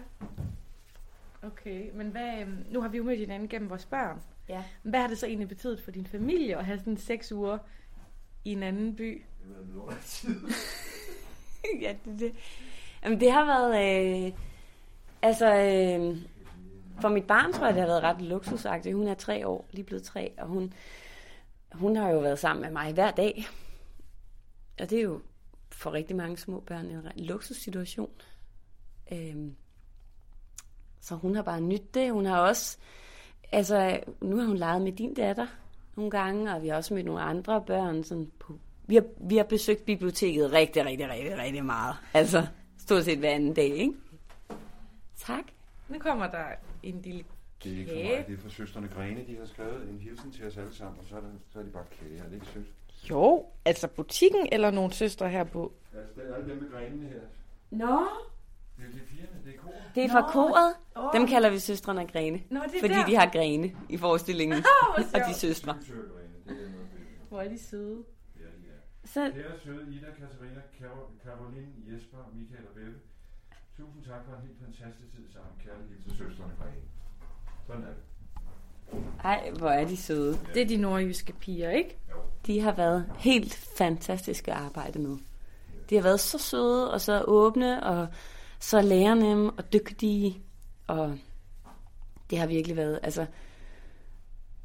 Okay, men hvad, øhm, nu har vi jo mødt hinanden gennem vores børn. Ja. Hvad har det så egentlig betydet for din familie at have sådan seks uger i en anden by? ja, det, det. Jamen, det har været... Øh, altså, øh, for mit barn tror jeg, det har været ret luksusagtigt. Hun er tre år, lige blevet tre, og hun, hun har jo været sammen med mig hver dag. Og det er jo for rigtig mange små børn en luksussituation. Øh, så hun har bare nyt det. Hun har også... Altså, nu har hun leget med din datter nogle gange, og vi har også mødt nogle andre børn sådan på vi har, vi har besøgt biblioteket rigtig, rigtig, rigtig, rigtig meget. Altså, stort set hver anden dag, ikke? Tak. Nu kommer der en lille Det er ikke for kage. mig, det er fra søsterne Grene, de har skrevet en hilsen til os alle sammen, og så er, der, så er de bare kage, er det ikke sødt? Jo, altså butikken eller nogle søstre her på. Altså, det er alle dem med grenene her. Nå, Det er, det er pigerne, det er kor. det er fra Nå. koret. Oh. Dem kalder vi søstrene af Grene. Nå, det er Fordi der. de har grene i forestillingen. hvor og de sjovt. søstre. Søgrene, det er noget bedre. Hvor er de søde. Ja, de er. Så Kære søde Ida, Katarina, Karo- Caroline, Jesper, Michael og Belle. Tusind tak for en helt fantastisk tid sammen. Kærlighed til søstrene Grene. Sådan er det. ej, hvor er de søde. Det er de nordjyske piger, ikke? Jo. De har været helt fantastiske at arbejde med. De har været så søde og så åbne og så lærerne og dygtige, og det har virkelig været, altså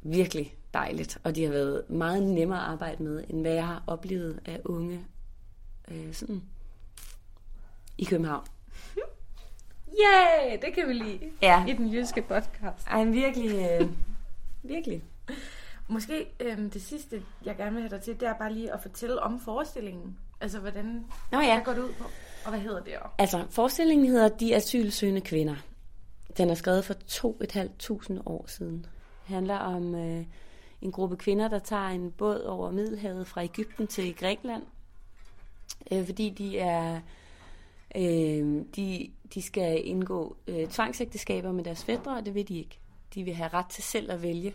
virkelig dejligt, og de har været meget nemmere at arbejde med, end hvad jeg har oplevet af unge øh, sådan, i København. Yeah, det kan vi lide Ja, i den jyske podcast. ej, virkelig, øh, virkelig. Måske øhm, det sidste, jeg gerne vil have dig til, det er bare lige at fortælle om forestillingen. Altså, hvordan Nå ja, går det ud på? Og hvad hedder det også? altså forestillingen hedder De asylsøgende kvinder. Den er skrevet for 2.500 år siden. Det handler om øh, en gruppe kvinder, der tager en båd over Middelhavet fra Ægypten til Grækenland. Øh, fordi de er øh, de, de skal indgå øh, tvangsægteskaber med deres fædre, og det vil de ikke. De vil have ret til selv at vælge,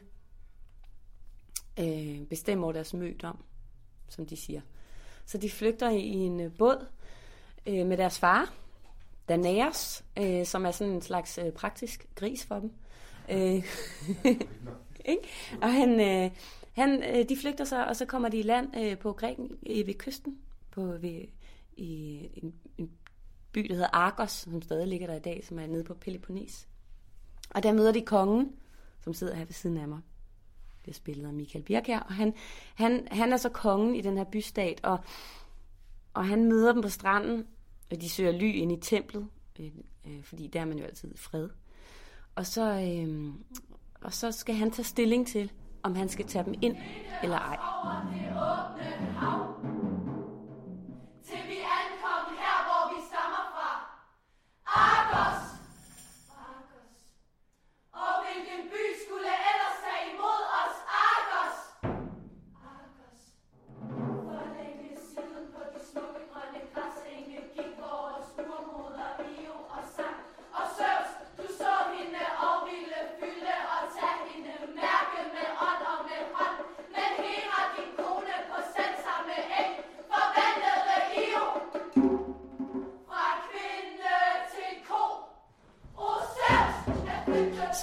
øh, bestemme over deres mødom, som de siger. Så de flygter i en øh, båd øh, med deres far, Daenerys, øh, som er sådan en slags øh, praktisk gris for dem. Øh, ikke? og han, øh, han, øh, de flygter så, og så kommer de i land øh, på Græken, øh, ved kysten, på, ved, i en, en by, der hedder Argos, som stadig ligger der i dag, som er nede på Peloponnes. Og der møder de kongen, som sidder her ved siden af mig. Det er spillet af Michael Birkær, og han, han, han er så kongen i den her bystat, og, og han møder dem på stranden, og de søger ly ind i templet, øh, øh, fordi der er man jo altid i fred. Og så, øh, og så skal han tage stilling til, om han skal tage dem ind eller ej.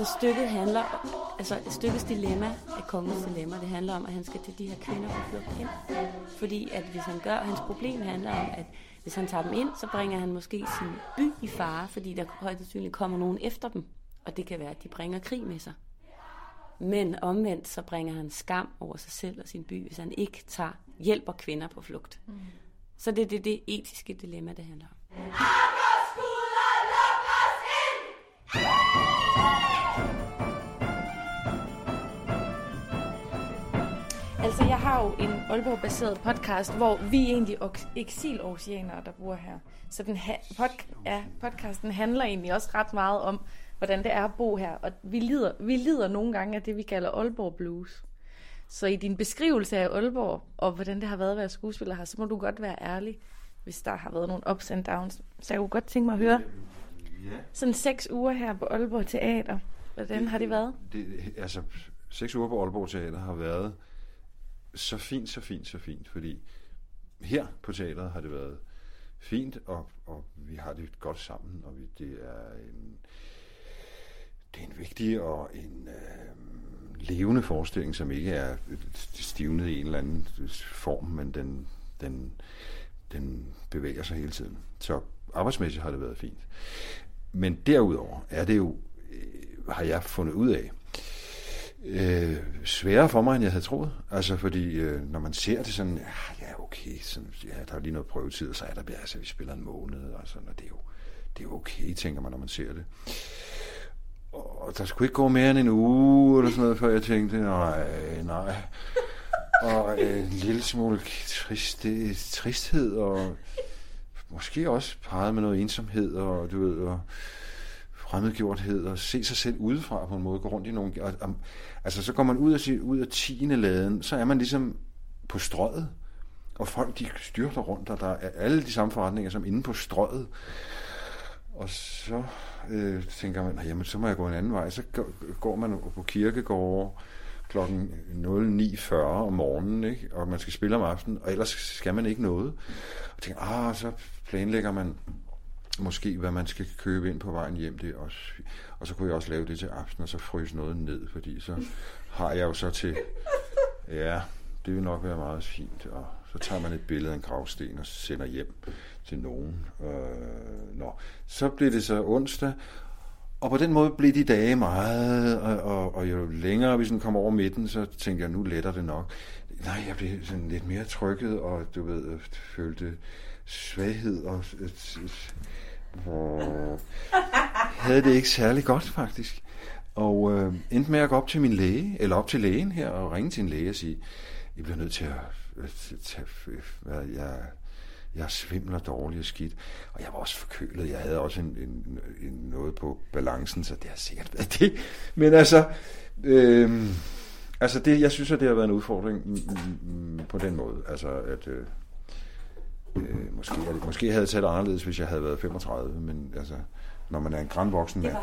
Så stykket handler, altså stykkets dilemma er kongens dilemma. Det handler om, at han skal til de her kvinder på flugt hen. Fordi at hvis han gør, hans problem handler om, at hvis han tager dem ind, så bringer han måske sin by i fare, fordi der højst sandsynligt kommer nogen efter dem. Og det kan være, at de bringer krig med sig. Men omvendt, så bringer han skam over sig selv og sin by, hvis han ikke tager hjælper kvinder på flugt. Mm. Så det er det, det etiske dilemma, det handler om. Luk os ind! Altså, jeg har jo en Aalborg-baseret podcast, hvor vi er egentlig eksilorsianere, der bor her. Så den ha- pod- ja, podcasten handler egentlig også ret meget om, hvordan det er at bo her. Og vi lider, vi lider nogle gange af det, vi kalder Aalborg Blues. Så i din beskrivelse af Aalborg, og hvordan det har været at være skuespiller her, så må du godt være ærlig, hvis der har været nogle ups and downs. Så jeg kunne godt tænke mig at høre, Ja. sådan seks uger her på Aalborg Teater. Hvordan har det været? Det, altså, seks uger på Aalborg Teater har været så fint, så fint, så fint, fordi her på teateret har det været fint, og, og vi har det godt sammen, og vi, det er en, det er en vigtig og en øh, levende forestilling, som ikke er øh, stivnet i en eller anden øh, form, men den, den, den bevæger sig hele tiden. Så arbejdsmæssigt har det været fint. Men derudover er det jo, øh, har jeg fundet ud af, øh, sværere for mig, end jeg havde troet. Altså, fordi øh, når man ser det sådan, ja, ja okay, sådan, ja, der er lige noget prøvetid, og så er der, altså, vi spiller en måned, og sådan, og det er jo, det er jo okay, tænker man, når man ser det. Og der skulle ikke gå mere end en uge, eller sådan noget, før jeg tænkte, nej, nej. Og øh, en lille smule trist, øh, tristhed, og måske også peget med noget ensomhed, og du ved, og fremmedgjorthed, og se sig selv udefra på en måde, gå rundt i nogle... Og, og, altså, så går man ud af, sit, ud af tiende laden, så er man ligesom på strøget, og folk, de styrter rundt, og der er alle de samme forretninger, som inde på strøget. Og så øh, tænker man, jamen, så må jeg gå en anden vej. Så går, man på kirkegård klokken 09.40 om morgenen, ikke? og man skal spille om aftenen, og ellers skal man ikke noget. Og tænker, ah, så planlægger man måske, hvad man skal købe ind på vejen hjem. Det også, og så kunne jeg også lave det til aften, og så fryse noget ned, fordi så har jeg jo så til, ja, det vil nok være meget fint, og Så tager man et billede af en gravsten og sender hjem til nogen. Øh, nå. Så blev det så onsdag, og på den måde blev de dage meget, og, og, og jo længere vi sådan kom over midten, så tænkte jeg, nu letter det nok. Nej, jeg blev sådan lidt mere trykket, og du ved, øh, følte svaghed, og øh, øh, Øh, havde det ikke særlig godt faktisk. Og øh, endte med at gå op til min læge, eller op til lægen her, og ringe til en læge og sige, jeg bliver nødt til at, Tage, at, jeg, jeg svimler dårligt og skidt. Og jeg var også forkølet. Jeg havde også en, en, en noget på balancen, så det har sikkert været det. Men altså, øh, altså det, jeg synes, at det har været en udfordring mm, mm, mm på den måde. Altså, at øh, øh, måske, er det, måske havde jeg det anderledes, hvis jeg havde været 35, men altså, når man er en grandvoksen mand.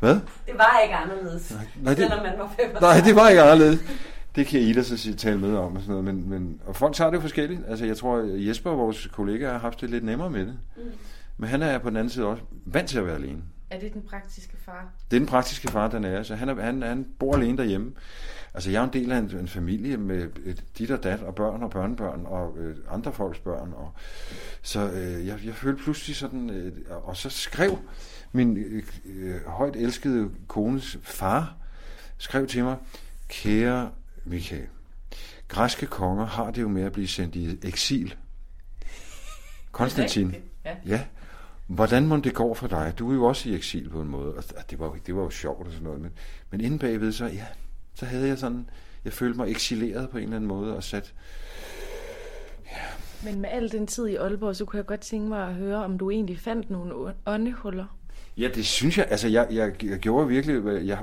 Hvad? Det var ikke anderledes, Nej, nej, det, selvom man var 35. nej, det var ikke anderledes. Det kan Ida så sige, tale med om og sådan noget, men, men og folk tager det jo forskelligt. Altså jeg tror, at Jesper, vores kollega, har haft det lidt nemmere med det. Mm. Men han er på den anden side også vant til at være alene. Er det den praktiske far? Det er den praktiske far, den er. Så han, er, han, han bor alene derhjemme. Altså, jeg er en del af en, en familie med et, dit og dat, og børn og børnebørn, og øh, andre folks børn. Og, så øh, jeg, jeg følte pludselig sådan... Øh, og så skrev min øh, øh, højt elskede kones far, skrev til mig, kære Michael, græske konger har det jo med at blive sendt i eksil. Konstantin. Ja. Ja. Hvordan må det går for dig? Du er jo også i eksil på en måde. Og det var, jo- det var jo sjovt og sådan noget. Men, men inde bagved, så, ja, så havde jeg sådan... Jeg følte mig eksileret på en eller anden måde og sat... Men med al den tid i Aalborg, så kunne jeg godt tænke mig at høre, om du egentlig fandt nogle åndehuller. Ja, det synes jeg. Altså, jeg, jeg, jeg gjorde virkelig... Jeg,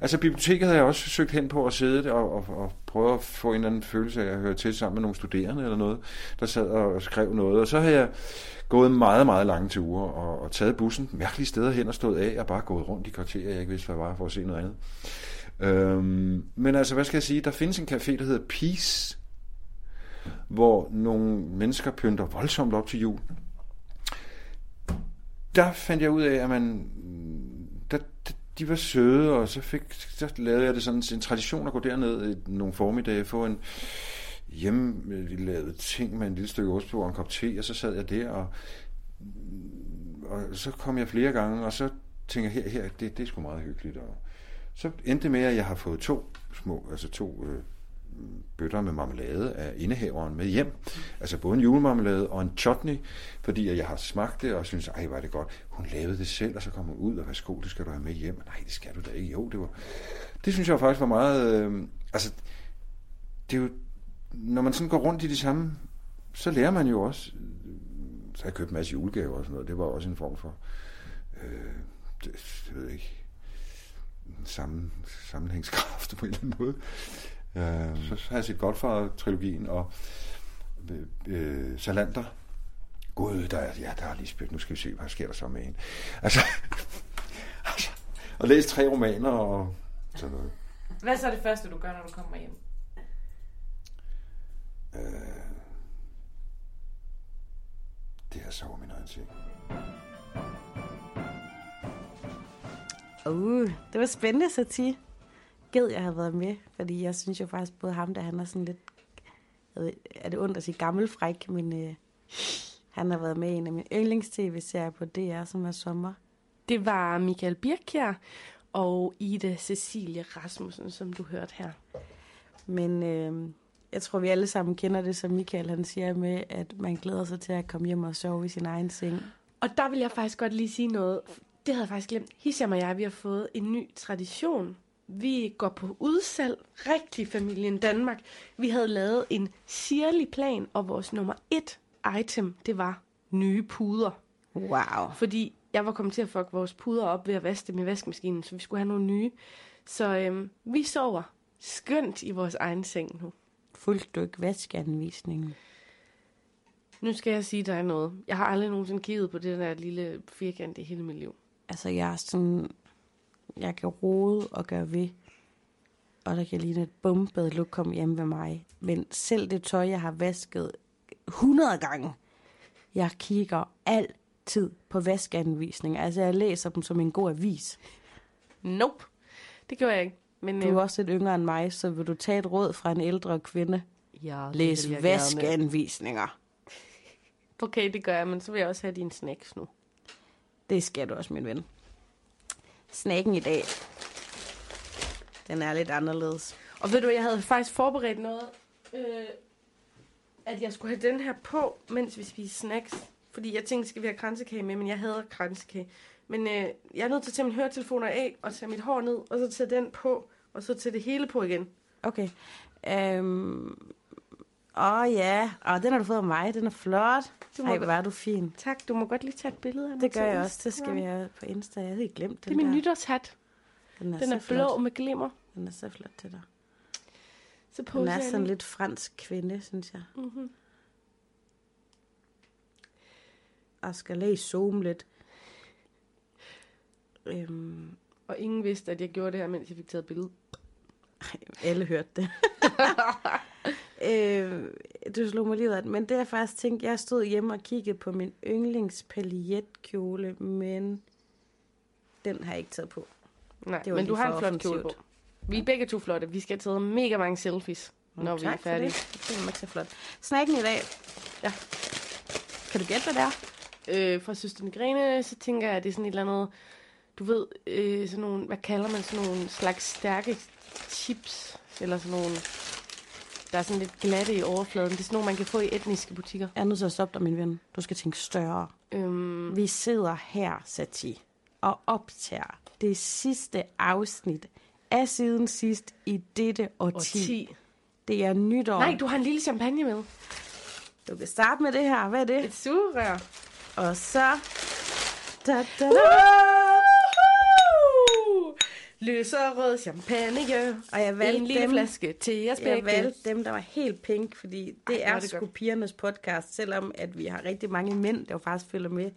altså, biblioteket havde jeg også søgt hen på og siddet og, og, og prøve at få en eller anden følelse af at høre til sammen med nogle studerende eller noget, der sad og skrev noget. Og så havde jeg gået meget, meget lange ture og, og taget bussen mærkelige steder hen og stået af og bare gået rundt i kvarterer, jeg ikke vidste, hvad var for at se noget andet. Øhm, men altså, hvad skal jeg sige? Der findes en café, der hedder Peace, hvor nogle mennesker pynter voldsomt op til jul. Der fandt jeg ud af, at man, mm, der, de var søde, og så, fik, så lavede jeg det sådan en tradition at gå derned i nogle formiddag, få en hjemmelavet øh, ting med en lille stykke ost på og en kop te, og så sad jeg der, og, mm, og så kom jeg flere gange, og så tænkte jeg, her, her det, det er sgu meget hyggeligt. Og så endte det med, at jeg har fået to små, altså to øh, bøtter med marmelade af indehaveren med hjem. Altså både en julemarmelade og en chutney, fordi jeg har smagt det og synes, ej, var det godt. Hun lavede det selv, og så kom hun ud, og værsgo, det skal du have med hjem. Nej, det skal du da ikke. Jo, det var... Det synes jeg faktisk var meget... Øh, altså, det er jo... Når man sådan går rundt i de samme, så lærer man jo også... Så har jeg købt en masse julegaver og sådan noget. Det var også en form for... Øh, det, det ved ikke sammen, sammenhængskraft på en eller anden måde. Øh, så har jeg set Godfather-trilogien og øh, øh, Salander. Gud, der er, ja, der er Lisbeth, nu skal vi se, hvad sker der så med hende. Altså, altså og læst tre romaner og sådan noget. Hvad er så det første, du gør, når du kommer hjem? Øh, det er så min egen ting. Uh, det var spændende satir. Ged, jeg havde været med, fordi jeg synes jo faktisk, både ham, der han er sådan lidt, ved, er det ondt at sige gammelfræk, men øh, han har været med i en af mine yndlings-tv-serier på DR, som er sommer. Det var Michael Birkjær og Ida Cecilie Rasmussen, som du hørte her. Men øh, jeg tror, vi alle sammen kender det, som Michael han siger med, at man glæder sig til at komme hjem og sove i sin egen seng. Og der vil jeg faktisk godt lige sige noget. Det havde jeg faktisk glemt. Hisham og jeg, vi har fået en ny tradition. Vi går på udsalg, rigtig familien Danmark. Vi havde lavet en sirlig plan, og vores nummer et item, det var nye puder. Wow. Fordi jeg var kommet til at fuck vores puder op ved at vaske dem i vaskemaskinen, så vi skulle have nogle nye. Så øhm, vi sover skønt i vores egen seng nu. Fuldt du ikke vaskeanvisningen? Nu skal jeg sige dig noget. Jeg har aldrig nogensinde kigget på det der lille firkant i hele mit liv. Altså, jeg er sådan... Jeg kan rode og gøre ved. Og der kan ligne et bumpet look komme hjem ved mig. Men selv det tøj, jeg har vasket 100 gange, jeg kigger altid på vaskeanvisninger. Altså, jeg læser dem som en god avis. Nope. Det gjorde jeg ikke. Men Du er øh, også lidt yngre end mig, så vil du tage et råd fra en ældre kvinde? Ja, Læs vaskeanvisninger. Okay, det gør jeg, men så vil jeg også have dine snacks nu. Det skal du også, min ven. Snacken i dag, den er lidt anderledes. Og ved du, jeg havde faktisk forberedt noget, øh, at jeg skulle have den her på, mens vi spiser snacks. Fordi jeg tænkte, skal vi have kransekage med, men jeg hader kransekage. Men øh, jeg er nødt til at tage mine høretelefoner af, og tage mit hår ned, og så tage den på, og så tage det hele på igen. Okay. Øhm, åh ja, åh, den har du fået af mig. Den er flot. Du må Ej, hvor er du fin. Tak, du må godt lige tage et billede af mig. Det gør jeg også. Det skal vi have på Insta. Jeg havde ikke glemt Det den er min der. nytårshat. Den er, Den er blå flot. med glimmer. Den er så flot til dig. Så poser er sådan lidt fransk kvinde, synes jeg. Mm-hmm. Og skal lige zoome lidt. Øhm, Og ingen vidste, at jeg gjorde det her, mens jeg fik taget billede. alle hørte det. øh, du slog mig lige ud. Men det jeg faktisk tænkte, jeg stod hjemme og kiggede på min yndlings paljetkjole, men den har jeg ikke taget på. Nej, men du har en flot kjole på. Vi er begge to flotte. Vi skal have taget mega mange selfies, når vi er tak færdige. for det. Det er ikke så flot. Snakken i dag. Ja. Kan du gætte, hvad det er? Øh, fra Søsterne Grene, så tænker jeg, at det er sådan et eller andet, du ved, øh, sådan nogle, hvad kalder man sådan nogle slags stærke chips, eller sådan nogle, der er sådan lidt glatte i overfladen. Det er sådan nogle, man kan få i etniske butikker. Jeg er nødt til at stoppe dig, min ven. Du skal tænke større. Øhm, Vi sidder her, Sati, og optager det sidste afsnit af siden sidst i dette og årti. 10. Det er nytår. Nej, du har en lille champagne med. Du kan starte med det her. Hvad er det? Et sugerør. Og så... Da, da, da. Lyserød champagne. Og jeg En valgte lille dem, flaske til begge. jeg valgte dem, der var helt pink, fordi det Ej, er det sgu godt. pigernes podcast, selvom at vi har rigtig mange mænd, der jo faktisk følger med.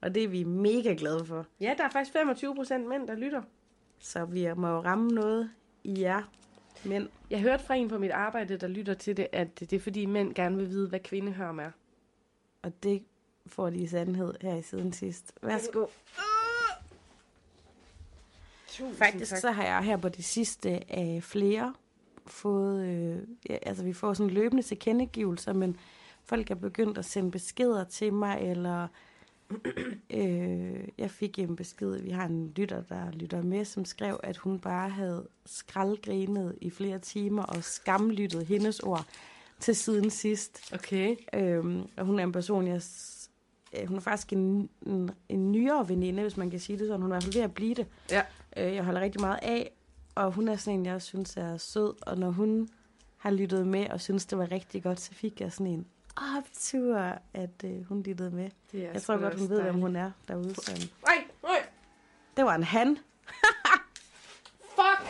Og det er vi mega glade for. Ja, der er faktisk 25 procent mænd, der lytter. Så vi må jo ramme noget i jer mænd. Jeg hørte fra en på mit arbejde, der lytter til det, at det er fordi mænd gerne vil vide, hvad kvindehørm er. Og det får de i sandhed her i siden sidst. Værsgo. Faktisk så har jeg her på det sidste af flere fået, øh, ja, altså vi får sådan løbende tilkendegivelser, men folk er begyndt at sende beskeder til mig, eller øh, jeg fik en besked, vi har en lytter, der lytter med, som skrev, at hun bare havde skraldgrinet i flere timer og skamlyttet hendes ord til siden sidst. Okay. Øhm, og hun er en person, jeg... øh, Hun er faktisk en, en, en nyere veninde, hvis man kan sige det sådan. Hun er i hvert fald ved at blive det. Ja. Øh, jeg holder rigtig meget af, og hun er sådan en, jeg synes er sød. Og når hun har lyttet med og synes, det var rigtig godt, så fik jeg sådan en optur, at øh, hun lyttede med. Jeg tror godt, hun ved, hvem hun er derude. Så. Nej, nej. Det var en han. Fuck!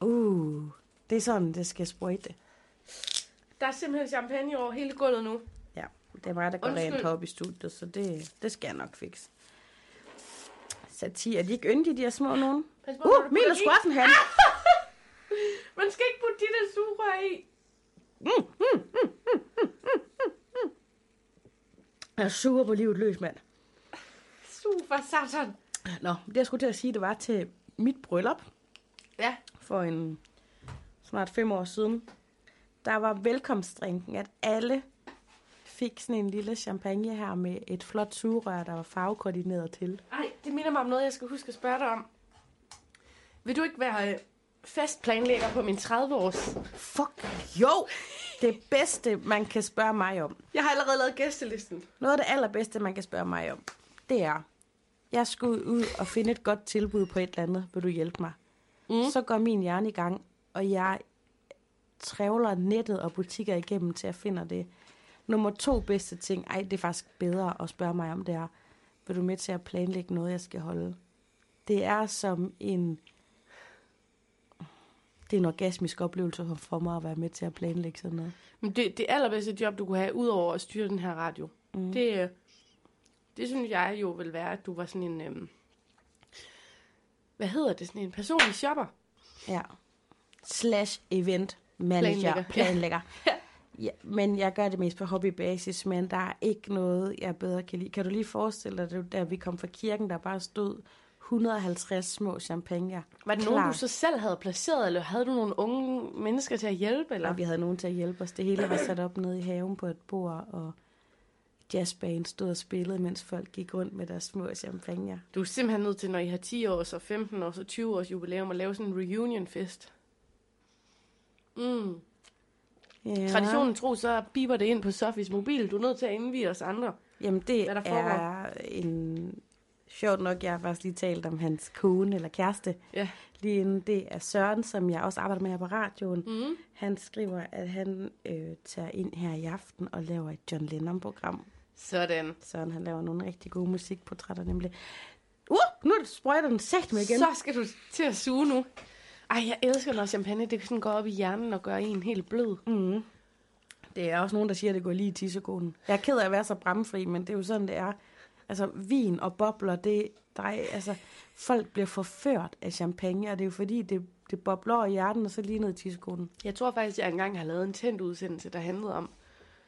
Uh, det er sådan, det skal sprøjte. Der er simpelthen champagne over hele gulvet nu. Ja, det er mig, der går Undskyld. rent heroppe i studiet, så det, det skal jeg nok fikse. Satir, er de ikke yndige, de her små nogen? Pas på, Uh, Milo putter i. skulle også en han. Man skal ikke putte de der sugerør i. Jeg er super på livet løs, mand. Sug for satan. Nå, det jeg skulle til at sige, det var til mit bryllup Ja. for en snart fem år siden. Der var velkomstdrinken, at alle fik sådan en lille champagne her med et flot sugerør, der var farvekoordineret til. Ej, det minder mig om noget, jeg skal huske at spørge dig om. Vil du ikke være øh, festplanlægger på min 30-års? Fuck, jo! Det bedste, man kan spørge mig om, Jeg har allerede lavet gæstelisten. Noget af det allerbedste, man kan spørge mig om, det er, jeg skulle ud og finde et godt tilbud på et eller andet. Vil du hjælpe mig? Mm. Så går min hjerne i gang, og jeg trævler nettet og butikker igennem til at finde det. Nummer to bedste ting, ej, det er faktisk bedre at spørge mig om, det er, vil du med til at planlægge noget, jeg skal holde? Det er som en... Det er en orgasmisk oplevelse for mig at være med til at planlægge sådan noget. Men det, det allerbedste job, du kunne have, udover at styre den her radio, mm. det, øh, det synes jeg jo vil være, at du var sådan en... Øhm, hvad hedder det? Sådan en personlig shopper. Ja. Slash event manager, Planlægger. planlægger. Ja. Ja. Men jeg gør det mest på hobbybasis, men der er ikke noget, jeg bedre kan lide. Kan du lige forestille dig, da vi kom fra kirken, der bare stod 150 små champagner. Var det nogen, du så selv havde placeret, eller havde du nogle unge mennesker til at hjælpe? Eller? Og vi havde nogen til at hjælpe os. Det hele var sat op nede i haven på et bord, og jazzband stod og spillede, mens folk gik rundt med deres små champagner. Du er simpelthen nødt til, når I har 10 års og 15 års og 20 års jubilæum, at lave sådan en reunion-fest. Mm. Ja. Traditionen tro, så biber det ind på Sofis mobil. Du er nødt til at indvige os andre. Jamen det Hvad der foregår. er en... Sjovt nok, jeg har faktisk lige talt om hans kone eller kæreste. Ja. Lige inden det er Søren, som jeg også arbejder med her på radioen. Mm. Han skriver, at han øh, tager ind her i aften og laver et John Lennon-program. Sådan. Søren, han laver nogle rigtig gode musikportrætter nemlig. Uh, nu sprøjter den sagt med igen. Så skal du til at suge nu. Ej, jeg elsker, når champagne det sådan går op i hjernen og gør en helt blød. Mm. Det er også nogen, der siger, at det går lige i tissekonen. Jeg er ked af at være så bramfri, men det er jo sådan, det er. Altså, vin og bobler, det, er, altså, folk bliver forført af champagne, og det er jo fordi, det, det bobler i hjernen, og så lige ned i tissekonen. Jeg tror faktisk, jeg engang har lavet en tændt udsendelse, der handlede om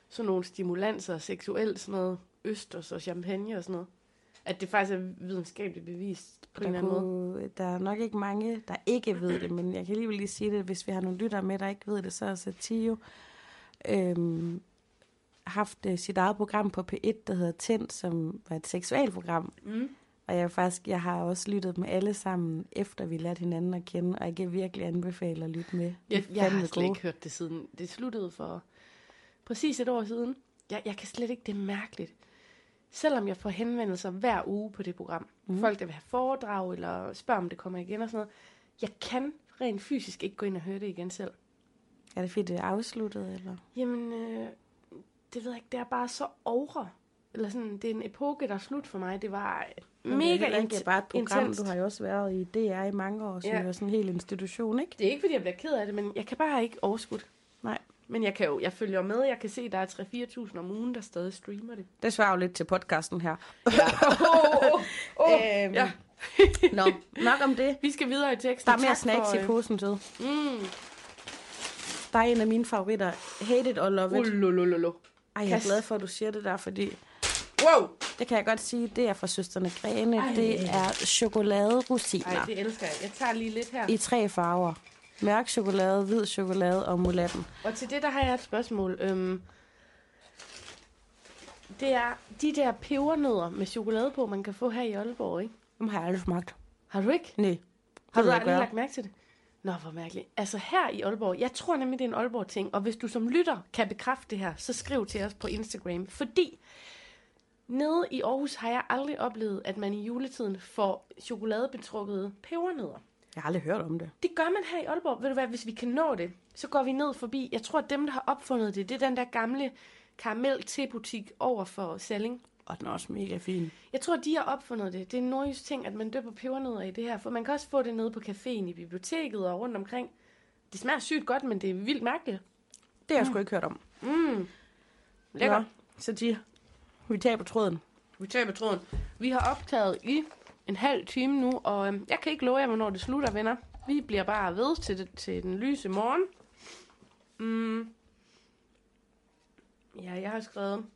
sådan nogle stimulanser, seksuelt, sådan noget østers og champagne og sådan noget. At det faktisk er videnskabeligt bevist på en Der, eller anden måde. der er nok ikke mange, der ikke ved det, men jeg kan alligevel lige sige det, hvis vi har nogle lyttere med, der ikke ved det, så er Satio øhm, haft øh, sit eget program på P1, der hedder Tænd, som var et seksualprogram. Mm. Og jeg, faktisk, jeg har også lyttet med alle sammen, efter vi lærte hinanden at kende, og jeg kan virkelig anbefale at lytte med. Jeg, jeg har slet gode. ikke hørt det siden. Det sluttede for præcis et år siden. Jeg, jeg kan slet ikke, det er mærkeligt. Selvom jeg får henvendelser hver uge på det program. Mm. Folk, der vil have foredrag, eller spørger, om det kommer igen og sådan noget. Jeg kan rent fysisk ikke gå ind og høre det igen selv. Er det fordi, det er afsluttet, eller? Jamen, øh, det ved jeg ikke. Det er bare så over. Eller sådan, det er en epoke, der er slut for mig. Det var Men det er mega ikke int- bare et program. intenst. Du har jo også været i DR i mange år, som Ja. er sådan en hel institution, ikke? Det er ikke, fordi jeg bliver ked af det, men jeg kan bare ikke overskudt. Nej. Men jeg, kan jo, jeg følger med. Jeg kan se, at der er 3-4.000 om ugen, der stadig streamer det. Det svarer jo lidt til podcasten her. oh, oh, oh. Øhm, Ja. Nå, nok om det. Vi skal videre i teksten. Der er mere Tak snacks for, i øh, posen til. Mm. Der er en af mine favoritter. Hate it or love it. Ululululu. Ej, jeg er glad for, at du siger det der, fordi Wow. det kan jeg godt sige, det er fra Søsterne Grene. Ej. Det er chokoladerosiner Ej, det elsker jeg. Jeg tager lige lidt her. i tre farver. Mørk chokolade, hvid chokolade og mulatten. Og til det, der har jeg et spørgsmål. Øhm, det er de der pebernødder med chokolade på, man kan få her i Aalborg, ikke? Dem har jeg aldrig smagt. Har du ikke? Nej. Har du aldrig lagt mærke til det? Nå, hvor mærkeligt. Altså her i Aalborg, jeg tror nemlig, det er en Aalborg-ting, og hvis du som lytter kan bekræfte det her, så skriv til os på Instagram, fordi nede i Aarhus har jeg aldrig oplevet, at man i juletiden får chokoladebetrukket pebernødder. Jeg har aldrig hørt om det. Det gør man her i Aalborg. Ved du hvad, hvis vi kan nå det, så går vi ned forbi. Jeg tror, at dem, der har opfundet det, det er den der gamle karamel butik over for Salling. Og den er også mega fin. Jeg tror, de har opfundet det. Det er en nordjysk ting, at man døber pebernødder i det her. For man kan også få det nede på caféen i biblioteket og rundt omkring. Det smager sygt godt, men det er vildt mærkeligt. Det har jeg sgu ikke hørt om. Mm. Lækker. Nå, så de, vi tager på tråden. Vi tager på tråden. Vi har optaget i en halv time nu, og øh, jeg kan ikke love jer, hvornår det slutter, venner. Vi bliver bare ved til, det, til den lyse morgen. Mm. Ja, jeg har skrevet,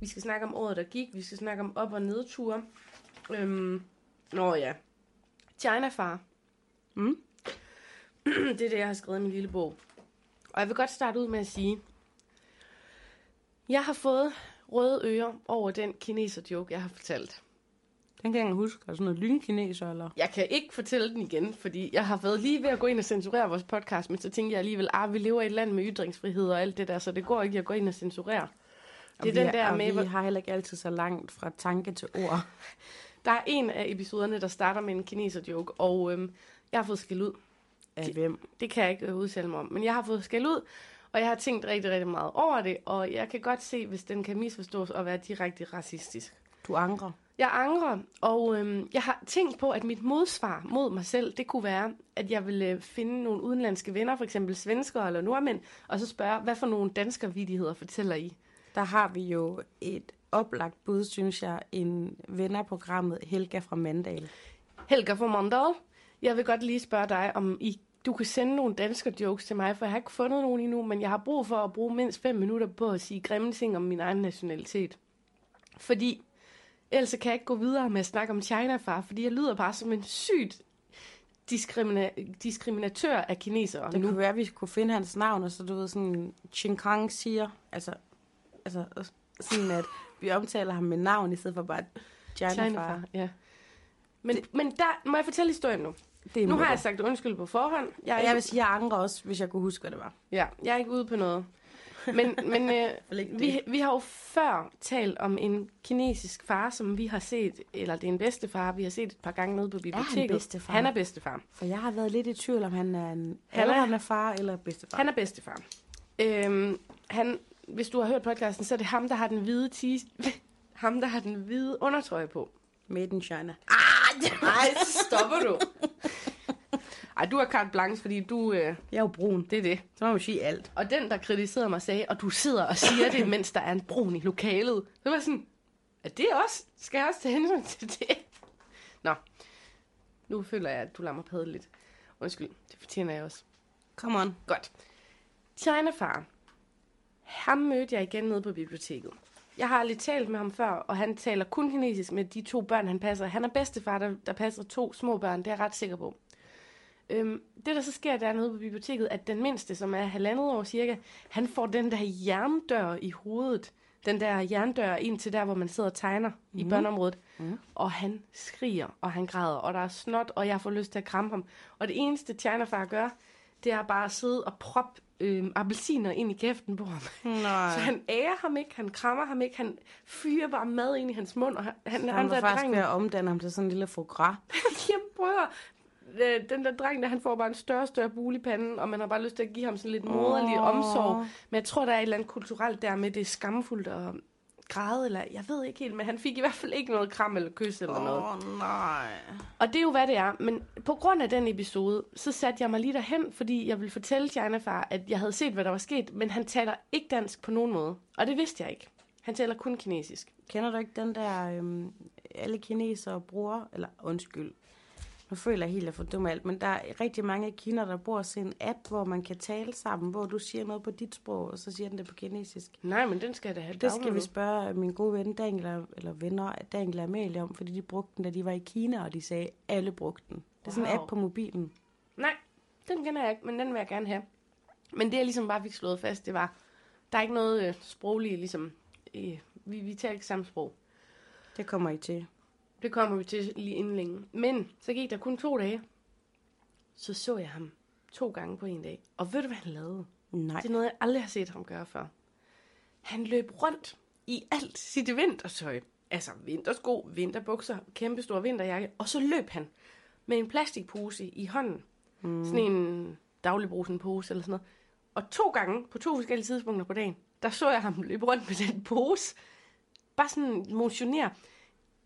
vi skal snakke om året, der gik. Vi skal snakke om op- og nedture. Øhm, nå ja. China far. Mm. det er det, jeg har skrevet i min lille bog. Og jeg vil godt starte ud med at sige, jeg har fået røde ører over den kineser-joke, jeg har fortalt. Den kan jeg huske. Er det sådan noget lynkineser, eller? Jeg kan ikke fortælle den igen, fordi jeg har været lige ved at gå ind og censurere vores podcast, men så tænkte jeg alligevel, at vi lever i et land med ytringsfrihed og alt det der, så det går ikke at gå ind og censurere. Og Det er den der og med, vi har heller ikke altid så langt fra tanke til ord. Der er en af episoderne, der starter med en kineser-joke, og øhm, jeg har fået skæld ud. Af hvem? Det kan jeg ikke øh, udtale mig om, men jeg har fået skæld ud, og jeg har tænkt rigtig, rigtig meget over det, og jeg kan godt se, hvis den kan misforstås og være direkte racistisk. Du angrer. Jeg angrer, og øhm, jeg har tænkt på, at mit modsvar mod mig selv, det kunne være, at jeg ville øh, finde nogle udenlandske venner, for eksempel svensker eller nordmænd, og så spørge, hvad for nogle danskervidigheder fortæller I? Der har vi jo et oplagt bud, synes jeg, en ven af programmet Helga fra Mandal. Helga fra Mondal, jeg vil godt lige spørge dig, om I, du kan sende nogle dansker jokes til mig, for jeg har ikke fundet nogen endnu, men jeg har brug for at bruge mindst fem minutter på at sige grimme ting om min egen nationalitet. Fordi Ellers kan jeg ikke gå videre med at snakke om China-far, fordi jeg lyder bare som en sygt diskrimina- diskriminatør af kinesere. Det nu. kunne være, at vi kunne finde hans navn, og så du ved sådan, Chinkang siger, altså, altså sådan at vi omtaler ham med navn, i stedet for bare China, China China-far, ja. Men, det, men der må jeg fortælle historien nu. Det Nu har jeg sagt undskyld på forhånd. Jeg Jeg vil sige, jeg angrer også, hvis jeg kunne huske, hvad det var. ja, jeg er ikke ude på noget. Men, men øh, vi, vi har jo før talt om en kinesisk far, som vi har set, eller det er en bedstefar, vi har set et par gange nede på biblioteket. bedstefar? Han er bedstefar. For jeg har været lidt i tvivl, om han er en Han er- aldrende far eller bedstefar. Han er bedstefar. Øhm, han, hvis du har hørt podcasten, så er det ham, der har den hvide tis, ham, der har den hvide undertrøje på. Made in China. Nej, så stopper du. Ej, du har carte blanche, fordi du... Øh, Jeg er jo brun. det er det. Så må man sige alt. Og den, der kritiserede mig, sagde, og du sidder og siger det, mens der er en brun i lokalet. Så var sådan, er det også? Skal jeg også tage hensyn til det? Nå, nu føler jeg, at du lader mig padle lidt. Undskyld, det fortjener jeg også. Come on. Godt. China-far. Ham mødte jeg igen nede på biblioteket. Jeg har aldrig talt med ham før, og han taler kun kinesisk med de to børn, han passer. Han er bedstefar, der, der passer to små børn, det er jeg ret sikker på. Øhm, det, der så sker dernede på biblioteket, at den mindste, som er halvandet år cirka, han får den der jerndør i hovedet. Den der jerndør ind til der, hvor man sidder og tegner mm. i børneområdet. Mm. Og han skriger, og han græder, og der er snot, og jeg får lyst til at kramme ham. Og det eneste, China-far gør, det er bare at sidde og proppe øh, appelsiner ind i kæften på ham. Nej. Så han ærer ham ikke, han krammer ham ikke, han fyrer bare mad ind i hans mund, og han, han, Han, han var faktisk dreng, ved at omdanne ham til sådan en lille foie gras. Jamen, prøv. Øh, Den der dreng, der, han får bare en større og større bule i panden, og man har bare lyst til at give ham sådan lidt moderlig Åh. omsorg. Men jeg tror, der er et eller andet kulturelt der med, det er skamfuldt at græde, eller jeg ved ikke helt, men han fik i hvert fald ikke noget kram eller kys eller noget. Åh, nej. Og det er jo, hvad det er. Men på grund af den episode, så satte jeg mig lige derhen, fordi jeg ville fortælle China-far, at jeg havde set, hvad der var sket, men han taler ikke dansk på nogen måde. Og det vidste jeg ikke. Han taler kun kinesisk. Kender du ikke den der, øhm, alle kinesere bruger, eller undskyld, nu føler jeg helt, at jeg er for dum af alt, men der er rigtig mange Kina, der bruger sådan en app, hvor man kan tale sammen, hvor du siger noget på dit sprog, og så siger den det på kinesisk. Nej, men den skal jeg da have Det skal vi spørge min gode ven Daniel, eller venner Daniel og Amalie om, fordi de brugte den, da de var i Kina, og de sagde, at alle brugte den. Det er sådan en Wow. app på mobilen. Nej, den kender jeg ikke, men den vil jeg gerne have. Men det, jeg ligesom bare fik slået fast, det var, der er ikke noget øh, sprogligt, ligesom, øh, vi, vi taler ikke samme sprog. Det kommer I til. Det kommer vi til lige inden længe. Men så gik der kun to dage. Så så jeg ham to gange på en dag. Og ved du, hvad han lavede? Nej. Det er noget, jeg aldrig har set ham gøre før. Han løb rundt i alt sit vintertøj. Altså vintersko, vinterbukser, kæmpe stor vinterjakke. Og så løb han med en plastikpose i hånden. Mm. Sådan en dagligbrusen pose eller sådan noget. Og to gange på to forskellige tidspunkter på dagen, der så jeg ham løbe rundt med den pose. Bare sådan motionere.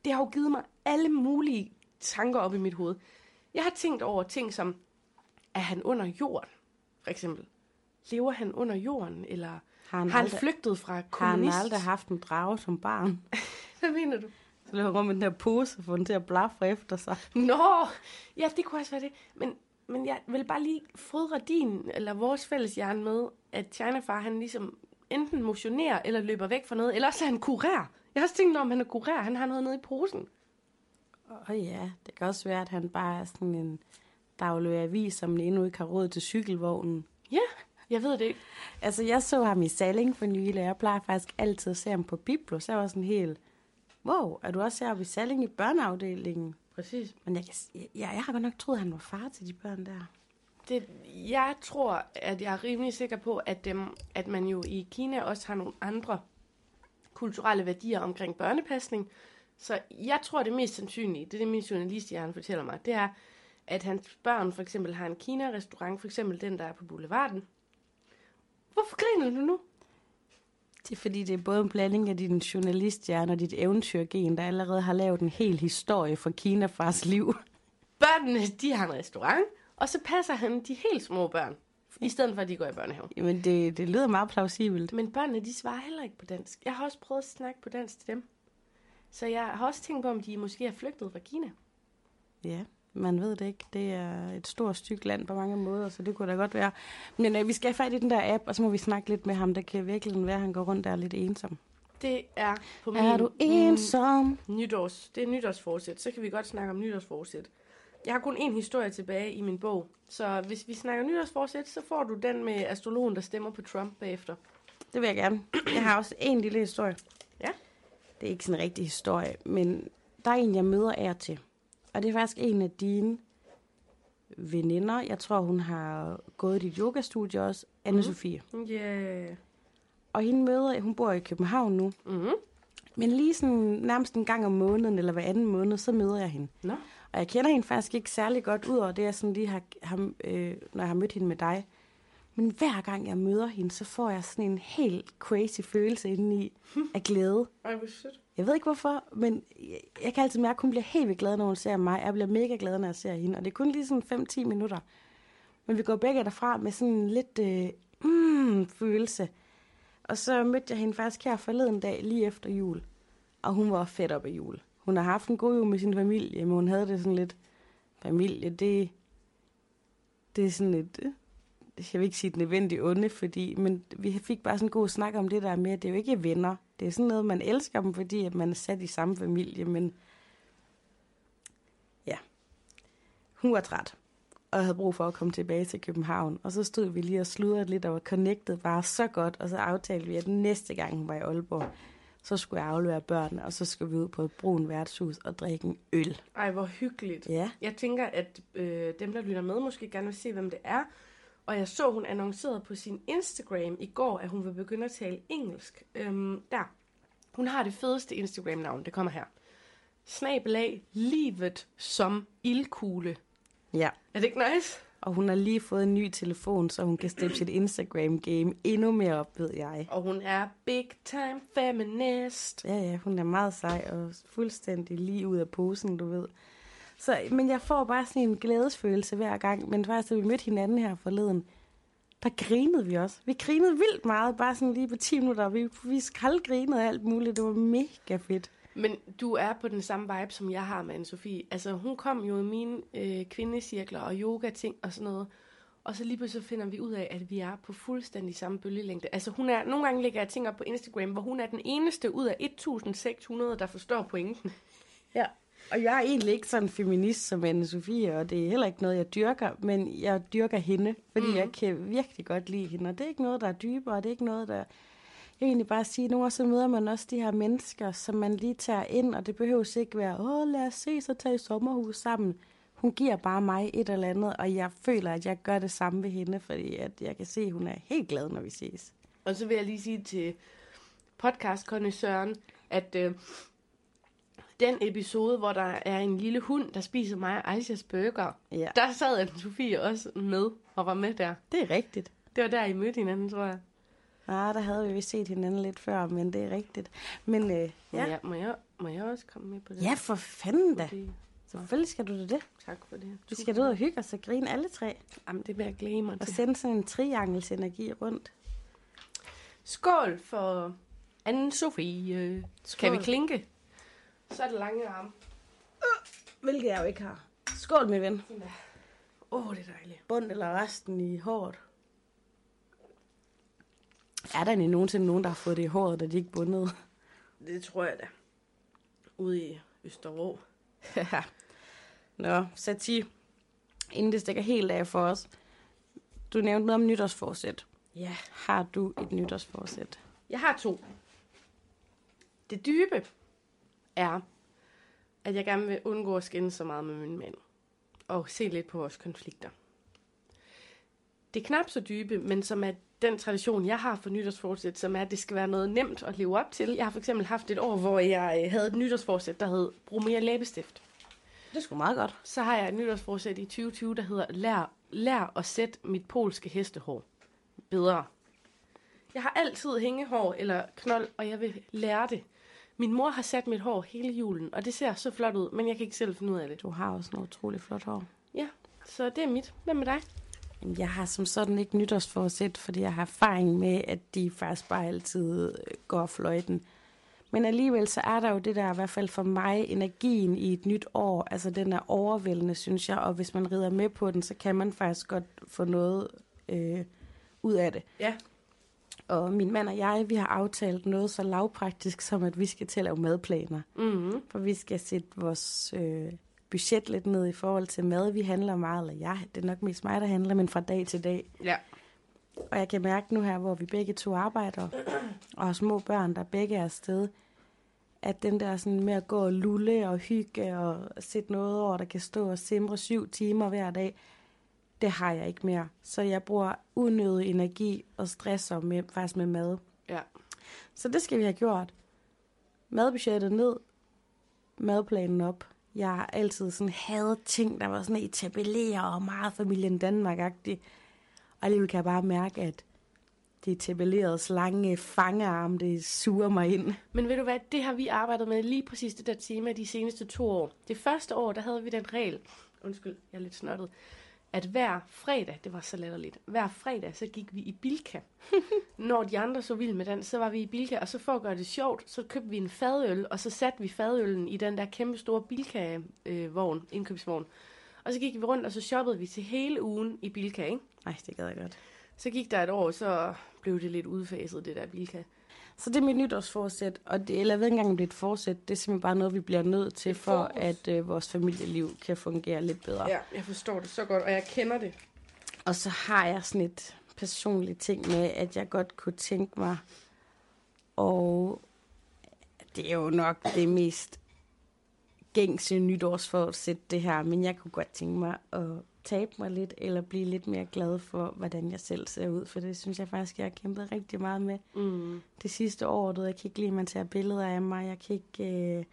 Det har jo givet mig alle mulige tanker op i mit hoved. Jeg har tænkt over ting som, er han under jorden, for eksempel? Lever han under jorden, eller Har har han, han aldrig, flygtet fra har han kommunist? aldrig haft en drage som barn? Hvad mener du? Så løber han rundt med den der pose og får den til at blaffe efter sig. Nå, ja, det kunne også være det. Men, men jeg vil bare lige fodre din, eller vores fælles hjerne med, at China-far, han ligesom enten motionerer, eller løber væk fra noget, eller også er han kurér. Jeg har også tænkt, om han er kurér, han har noget nede i posen. Og ja, det kan også være, at han bare er sådan en daglig avis, som endnu ikke har råd til cykelvognen. Ja, jeg ved det ikke. Altså, jeg så ham i Salling for nylig, og jeg plejer faktisk altid at se ham på Biblo, så jeg var sådan helt, wow, er du også heroppe i Salling i børneafdelingen? Præcis. Men jeg, jeg, jeg har godt nok troet, at han var far til de børn der. Det, jeg tror, at jeg er rimelig sikker på, at, dem, at man jo i Kina også har nogle andre kulturelle værdier omkring børnepasning. Så jeg tror, det mest sandsynlige, det er det min journalisthjerne fortæller mig, det er, at hans børn for eksempel har en Kina-restaurant, for eksempel den, der er på Boulevarden. Hvorfor griner du nu? Det er fordi, det er både en blanding af din journalisthjerne og dit eventyrgen, der allerede har lavet en hel historie for Kina-fars liv. Børnene, de har en restaurant, og så passer han de helt små børn, i stedet for, at de går i børnehave. Jamen, det, det lyder meget plausibelt. Men børnene, de svarer heller ikke på dansk. Jeg har også prøvet at snakke på dansk til dem. Så jeg har også tænkt på, om de måske er flygtet fra Kina. Ja, man ved det ikke. Det er et stort stykke land på mange måder, så det kunne da godt være. Men øh, vi skal have fat i den der app, og så må vi snakke lidt med ham. Det kan virkelig være, at han går rundt der lidt ensom. Det er på min Er du ensom? nytårs, det er nytårsforsæt. Så kan vi godt snakke om nytårsforsæt. Jeg har kun én historie tilbage i min bog. Så hvis vi snakker nytårsforsæt, så får du den med astrologen, der stemmer på Trump bagefter. Det vil jeg gerne. Jeg har også en lille historie. Ja. Det er ikke sådan en rigtig historie, men der er en, jeg møder og til. Og det er faktisk en af dine veninder. Jeg tror, hun har gået i dit yogastudie også. Anne-Sophie. Mm. Yeah. Og hende møder, hun bor i København nu. Mm-hmm. Men lige sådan nærmest en gang om måneden, eller hver anden måned, så møder jeg hende. Nå. Og jeg kender hende faktisk ikke særlig godt, ud over det, jeg sådan lige har, har øh, når jeg har mødt hende med dig. Men hver gang jeg møder hende, så får jeg sådan en helt crazy følelse indeni af glæde. Ej, hvor sødt. Jeg ved ikke hvorfor, men jeg, jeg kan altid mærke, at hun bliver helt vildt glad, når hun ser mig. Jeg bliver mega glad, når jeg ser hende. Og det er kun lige sådan 5-10 minutter. Men vi går begge derfra med sådan en lidt øh, mm, følelse. Og så mødte jeg hende faktisk her forleden dag, lige efter jul. Og hun var fedt op af jul. Hun har haft en god jul med sin familie, men hun havde det sådan lidt... Familie, det, det er sådan et... Jeg vil ikke sige et nødvendigt onde, fordi, men vi fik bare sådan en god snak om det der med, at det er jo ikke venner. Det er sådan noget, man elsker dem, fordi at man er sat i samme familie, men ja. Hun var træt og havde brug for at komme tilbage til København. Og så stod vi lige og sludrede lidt og var connected bare så godt, og så aftalte vi, at næste gang hun var i Aalborg, så skulle jeg aflevere børnene, og så skulle vi ud på et brun værtshus og drikke en øl. Ej, hvor hyggeligt. Ja. Jeg tænker, at øh, dem, der lytter med, måske gerne vil se, hvem det er. Og jeg så, hun annoncerede på sin Instagram i går, at hun vil begynde at tale engelsk. Øhm, der. Hun har det fedeste Instagram-navn. Det kommer her. Snabelag livet som ildkugle. Ja. Er det ikke nice? Og hun har lige fået en ny telefon, så hun kan steppe sit Instagram-game endnu mere op, ved jeg. Og hun er big time feminist. Ja, ja, hun er meget sej og fuldstændig lige ud af posen, du ved. Så, men jeg får bare sådan en glædesfølelse hver gang. Men faktisk, da vi mødte hinanden her forleden, der grinede vi også. Vi grinede vildt meget, bare sådan lige på 10 minutter. Vi, vi skraldgrinede og alt muligt. Det var mega fedt. Men du er på den samme vibe, som jeg har med Anne-Sophie. Altså, hun kom jo i mine øh, kvindecirkler og yoga-ting og sådan noget. Og så lige pludselig finder vi ud af, at vi er på fuldstændig samme bølgelængde. Altså, hun er, nogle gange lægger jeg ting op på Instagram, hvor hun er den eneste ud af 1600, der forstår pointen. Ja. Og jeg er egentlig ikke sådan en feminist som anne Sofie, og det er heller ikke noget, jeg dyrker, men jeg dyrker hende, fordi mm. jeg kan virkelig godt lide hende. Og det er ikke noget, der er dybere, det er ikke noget, der... Jeg vil egentlig bare sige, at nogle gange så møder man også de her mennesker, som man lige tager ind, og det behøver ikke være, åh, lad os se, så tage i sommerhus sammen. Hun giver bare mig et eller andet, og jeg føler, at jeg gør det samme ved hende, fordi at jeg kan se, at hun er helt glad, når vi ses. Og så vil jeg lige sige til podcast Søren, at øh, den episode, hvor der er en lille hund, der spiser mig og Aishas burger, Ja. der sad Anne-Sophie også med og var med der. Det er rigtigt. Det var der, I mødte hinanden, tror jeg. Ah, der havde vi vist set hinanden lidt før, men det er rigtigt. Men øh, Ja. ja. må, jeg, må jeg også komme med på det? ja, for fanden da. Fordi, Selvfølgelig skal du det. tak for det. Vi skal ud og hygge os og grine alle tre. Jamen, det vil jeg glæde mig Og til. sende sådan en triangelsenergi rundt. Skål for Anne-Sophie. Skål. Kan vi klinke? Så er det lange arm. Hvilket jeg jo ikke har. Skål, min ven. Åh, oh, det er dejligt. Bund eller resten i håret. Er der egentlig nogensinde nogen, der har fået det i håret, da de ikke bundet? Det tror jeg da. Ude i Østervrå. Nå, Sati, inden det stikker helt af for os. Du nævnte noget om nytårsforsæt. Ja. Har du et nytårsforsæt? Jeg har to. Det dybe er, at jeg gerne vil undgå at skændes så meget med min mand. Og se lidt på vores konflikter. Det er knap så dybe, men som er den tradition, jeg har for nytårsforsæt, som er, at det skal være noget nemt at leve op til. Jeg har for eksempel haft et år, hvor jeg øh, havde et nytårsforsæt, der hed Brug mere læbestift. Det sgu meget godt. Så har jeg et nytårsforsæt i 2020, der hedder Lær, lær at sætte mit polske hestehår bedre. Jeg har altid hængehår eller knold, og jeg vil lære det. Min mor har sat mit hår hele julen, og det ser så flot ud, men jeg kan ikke selv finde ud af det. Du har også noget utroligt flot hår. Ja, så det er mit. Hvad med dig? Jeg har som sådan ikke nytårsforsæt, fordi jeg har erfaring med, at de faktisk bare altid øh, går fløjten. Men alligevel så er der jo det der, i hvert fald for mig, energien i et nyt år. Altså den er overvældende, synes jeg. Og hvis man rider med på den, så kan man faktisk godt få noget øh, ud af det. Ja. Og min mand og jeg, vi har aftalt noget så lavpraktisk, som at vi skal til at lave madplaner. Mm-hmm. For vi skal sætte vores øh, budget lidt ned i forhold til mad. Vi handler meget, eller jeg, det er nok mest mig, der handler, men fra dag til dag. Ja. Og jeg kan mærke nu her, hvor vi begge to arbejder, og har små børn, der begge er afsted, at den der sådan med at gå og lulle og hygge og sætte noget over, der kan stå og simre syv timer hver dag, det har jeg ikke mere. Så jeg bruger unødig energi og stresser med, faktisk med mad. Ja. Så det skal vi have gjort. Madbudgettet ned, madplanen op. Jeg har altid sådan hadet ting, der var sådan etableret og meget familien Danmark-agtig. Og alligevel kan jeg bare mærke, at det etablerede lange fangearm, det suger mig ind. Men ved du hvad, det har vi arbejdet med lige præcis det der tema de seneste to år. Det første år, der havde vi den regel, undskyld, jeg er lidt snottet, at hver fredag, det var så latterligt, hver fredag, så gik vi i Bilka. Når de andre så vild med den, så var vi i Bilka, og så for at gøre det sjovt, så købte vi en fadøl, og så satte vi fadøllen i den der kæmpe store Bilka-vogn, indkøbsvogn. Og så gik vi rundt, og så shoppede vi til hele ugen i Bilka, ikke? Nej, det gad jeg godt. Så gik der et år, så blev det lidt udfaset, det der Bilka. Så det er mit nytårsforsæt, og det, eller jeg ved ikke engang, om det er et forsæt, det er simpelthen bare noget, vi bliver nødt til, for at øh, vores familieliv kan fungere lidt bedre. Ja, jeg forstår det så godt, og jeg kender det. Og så har jeg sådan et personligt ting med, at jeg godt kunne tænke mig, og det er jo nok det mest gængse nytårsforsæt, det her, men jeg kunne godt tænke mig at tabe mig lidt, eller blive lidt mere glad for, hvordan jeg selv ser ud, for det synes jeg faktisk, jeg har kæmpet rigtig meget med Mm. det sidste år. Du jeg kan ikke lide, at man tager billeder af mig, jeg kan ikke... Øh,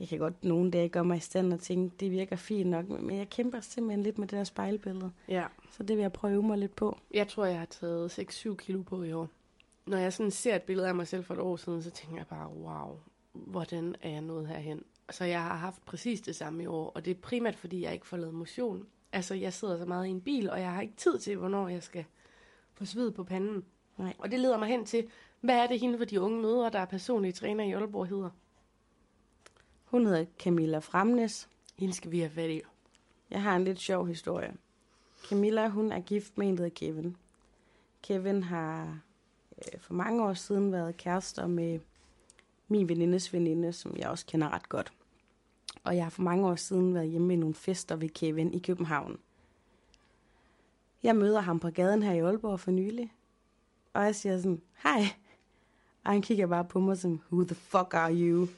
jeg kan godt nogle dage gøre mig i stand og tænke, det virker fint nok, men jeg kæmper simpelthen lidt med det der spejlbillede. Ja, Så det vil jeg prøve mig lidt på. jeg tror, jeg har taget 6-7 kilo på i år. Når jeg sådan ser et billede af mig selv for et år siden, så tænker jeg bare, wow, hvordan er jeg nået herhen? Så jeg har haft præcis det samme i år, og det er primært, fordi jeg ikke får lavet motion. Altså, jeg sidder så meget i en bil, og jeg har ikke tid til, hvornår jeg skal få sved på panden. Nej. Og det leder mig hen til, hvad er det hende for de unge mødre, der er personlige træner i Aalborg hedder? Hun hedder Camilla Framnes. Hende skal vi have fat i. Jeg har en lidt sjov historie. Camilla, hun er gift med en, der hedder Kevin. Kevin har øh, for mange år siden været kærester med min venindes veninde, som jeg også kender ret godt. Og jeg har for mange år siden været hjemme med nogle fester ved Kevin i København. Jeg møder ham på gaden her i Aalborg for nylig. Og jeg siger sådan, hej. Og han kigger bare på mig som, who the fuck are you?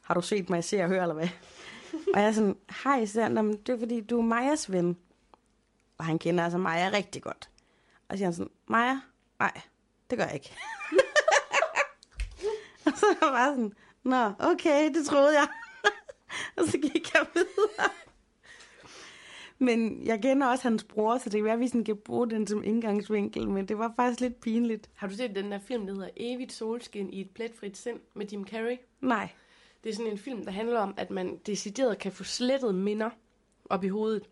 Har du set mig se og høre, eller hvad? og jeg er sådan, hej, så han, det er fordi, du er Majas ven. Og han kender altså Maja rigtig godt. Og så siger han sådan, Maja? Nej, det gør jeg ikke. og så er jeg bare sådan, nå, okay, det troede jeg. og så gik jeg videre. Men jeg kender også hans bror, så det kan være, at vi sådan kan bruge den som indgangsvinkel, men det var faktisk lidt pinligt. Har du set den der film, der hedder Evigt solskin i et pletfrit sind med Jim Carrey? Nej. Det er sådan en film, der handler om, at man decideret kan få slettet minder op i hovedet.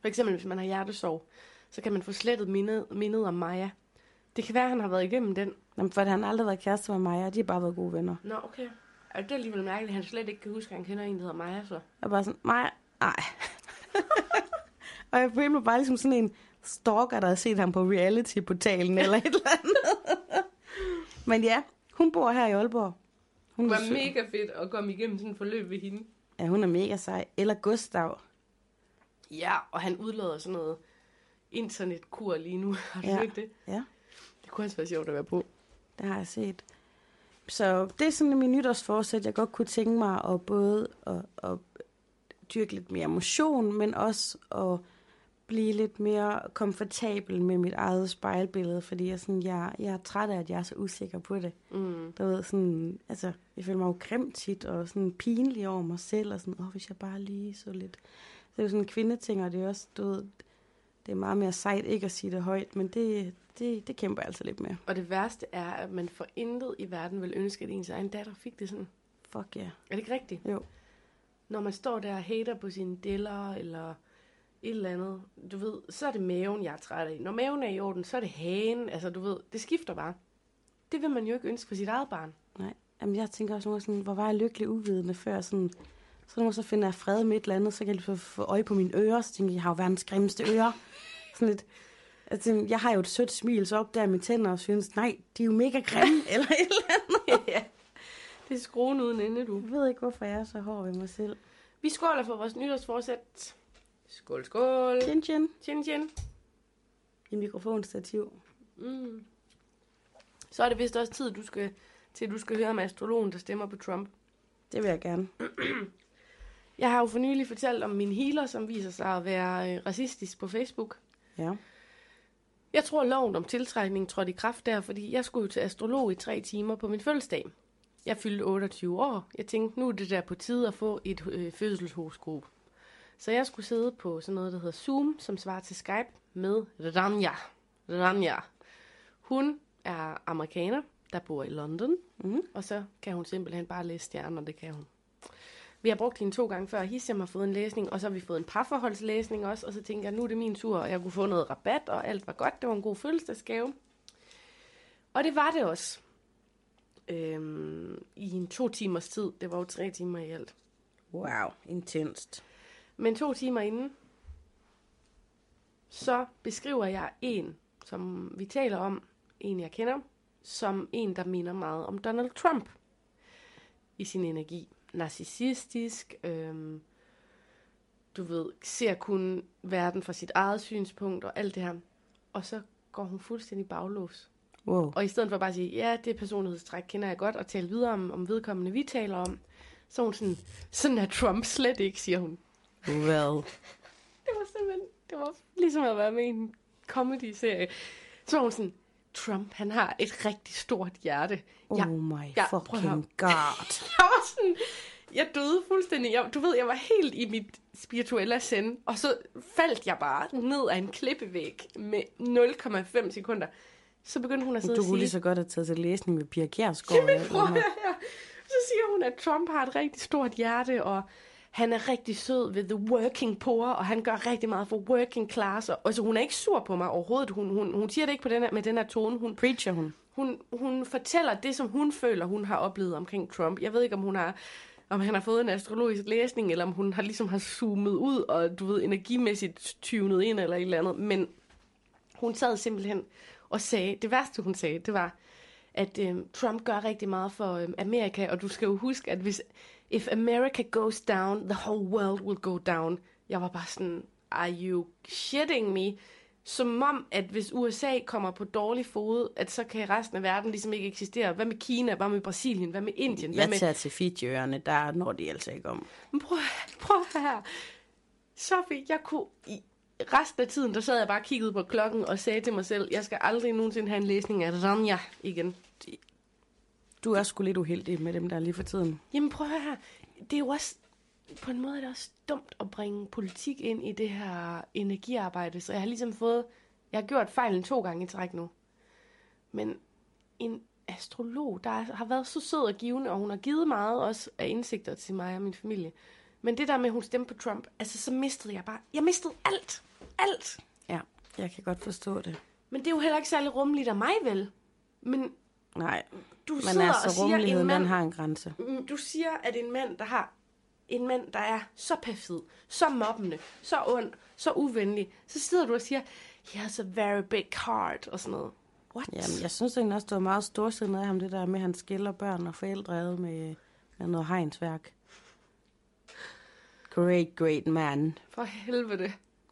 For eksempel, hvis man har hjertesorg, så kan man få slettet mindet, mindet om Maja. Det kan være, at han har været igennem den. Jamen, for han har aldrig været kæreste med mig, og de har bare været gode venner. Nå, okay. Og det er alligevel mærkeligt, at han slet ikke kan huske, at han kender en, der hedder Maja, så. Jeg er bare sådan, Maja, nej. og jeg følte mig bare ligesom sådan en stalker, der har set ham på reality-portalen eller et eller andet. Men ja, hun bor her i Aalborg. Hun Det var sød. mega fedt at komme igennem sådan et forløb ved hende. Ja, hun er mega sej. Eller Gustav. Ja, og han udlader sådan noget internetkur lige nu. Har du Ja. ja. ikke det? Ja, Det kunne også være sjovt at være på. Det har jeg set. Så det er sådan min nytårsforsæt, jeg godt kunne tænke mig at både at, at dyrke lidt mere motion, men også at blive lidt mere komfortabel med mit eget spejlbillede, fordi jeg, sådan, jeg, jeg er træt af, at jeg er så usikker på det. Mm. Du ved, sådan, altså, jeg føler mig jo grim tit, og sådan pinlig over mig selv, og sådan, åh, hvis jeg bare lige så lidt. Så det er jo sådan en kvindeting, og det er også, du ved, det er meget mere sejt ikke at sige det højt, men det, det, det kæmper jeg altså lidt med. Og det værste er, at man for intet i verden vil ønske, at ens egen datter fik det sådan. Fuck ja. Yeah. Er det ikke rigtigt? Jo. Når man står der og hater på sine deller, eller et eller andet, du ved, så er det maven, jeg er træt af. Når maven er i orden, så er det hagen. Altså, du ved, det skifter bare. Det vil man jo ikke ønske for sit eget barn. Nej. Jamen, jeg tænker også nogle gange sådan, hvor var jeg lykkelig uvidende før, sådan, så når så finder jeg fred med et eller andet, så kan jeg få- få øje på mine ører, så tænker jeg, jeg har jo verdens grimmeste ører. Sådan lidt, Altså, jeg har jo et sødt smil, så op der med tænder og synes, nej, de er jo mega grimme, eller et eller andet. ja. Det er skruen uden ende, du. Jeg ved ikke, hvorfor jeg er så hård ved mig selv. Vi skåler for vores nytårsforsæt. Skål, skål. Chin chin. Chin, chin. I mikrofonstativ. Mm. Så er det vist også tid, du skal, til du skal høre om astrologen, der stemmer på Trump. Det vil jeg gerne. Jeg har jo for nylig fortalt om min healer, som viser sig at være øh, racistisk på Facebook. Ja. Jeg tror, loven om tiltrækning trådte i kraft der, fordi jeg skulle til astrolog i tre timer på min fødselsdag. Jeg fyldte 28 år. Jeg tænkte, nu er det der på tide at få et øh, fødselshoroskop. Så jeg skulle sidde på sådan noget, der hedder Zoom, som svarer til Skype, med Rania. Rania. Hun er amerikaner, der bor i London, Mhm. og så kan hun simpelthen bare læse stjerner, det kan hun. Vi har brugt hende to gange før. Hisham har fået en læsning, og så har vi fået en parforholdslæsning også. Og så tænkte jeg, nu er det min tur, og jeg kunne få noget rabat, og alt var godt. Det var en god fødselsdagsgave. Og det var det også. Øhm, I en to timers tid. Det var jo tre timer i alt. Wow, intenst. Men to timer inden, så beskriver jeg en, som vi taler om, en jeg kender, som en, der minder meget om Donald Trump i sin energi. Narcissistisk, øhm, du ved, ser kun verden fra sit eget synspunkt og alt det her. Og så går hun fuldstændig baglås. Wow. Og i stedet for bare at sige, ja, det personlighedstræk kender jeg godt, og tale videre om, om vedkommende, vi taler om, så er hun sådan, sådan er Trump slet ikke, siger hun. Well. Det var simpelthen, det var ligesom at være med i en comedy-serie. Så var hun sådan, Trump, han har et rigtig stort hjerte. Oh Jeg, my ja, prøv høre. fucking god. jeg var sådan, jeg døde fuldstændig. Jeg, du ved, jeg var helt i mit spirituelle send, og så faldt jeg bare ned af en klippevæg med 0,5 sekunder. Så begyndte hun at sidde Du kunne lige så godt have taget til læsning med Pia Kjærsgaard. alt Prøv høre her. Så siger hun, at Trump har et rigtig stort hjerte, og han er rigtig sød ved the working poor, og han gør rigtig meget for working class. Og, altså, hun er ikke sur på mig overhovedet. Hun, hun, hun siger det ikke på den her, med den her tone. Hun, Preacher hun. hun, hun fortæller det, som hun føler, hun har oplevet omkring Trump. Jeg ved ikke, om hun har om han har fået en astrologisk læsning, eller om hun har ligesom har zoomet ud, og du ved, energimæssigt tyvnet ind, eller et eller andet. Men hun sad simpelthen og sagde, det værste hun sagde, det var, at øhm, Trump gør rigtig meget for øhm, Amerika, og du skal jo huske, at hvis if America goes down, the whole world will go down. Jeg var bare sådan, are you shitting me? Som om, at hvis USA kommer på dårlig fod, at så kan resten af verden ligesom ikke eksistere. Hvad med Kina? Hvad med Brasilien? Hvad med Indien? Hvad Jeg med... tager til Fidjiøerne, der når de altså ikke om. Men prøv, prøv her. Sofie, jeg kunne... I resten af tiden, der sad jeg bare og kiggede på klokken og sagde til mig selv, jeg skal aldrig nogensinde have en læsning af Rania igen. Du er sgu lidt uheldig med dem der lige for tiden. Jamen prøv at høre her. Det er jo også... På en måde er det også dumt at bringe politik ind i det her energiarbejde. Så jeg har ligesom fået... Jeg har gjort fejlen to gange i træk nu. Men en astrolog, der har været så sød og givende, og hun har givet meget også af indsigter til mig og min familie. Men det der med, at hun stemte på Trump, altså så mistede jeg bare... Jeg mistede alt. Alt. Ja, jeg kan godt forstå det. Men det er jo heller ikke særlig rummeligt af mig, vel? Men Nej, du men sidder og altså siger, en mand, har en grænse. Mm, Du siger, at en mand, der har en mand, der er så perfid, så mobbende, så ond, så uvenlig, så sidder du og siger, he has a very big heart, og sådan noget. What? Jamen, jeg synes egentlig også, det var meget storsindet af ham, det der med, at han skiller børn og forældre med, med noget hegnsværk. Great, great man. For helvede.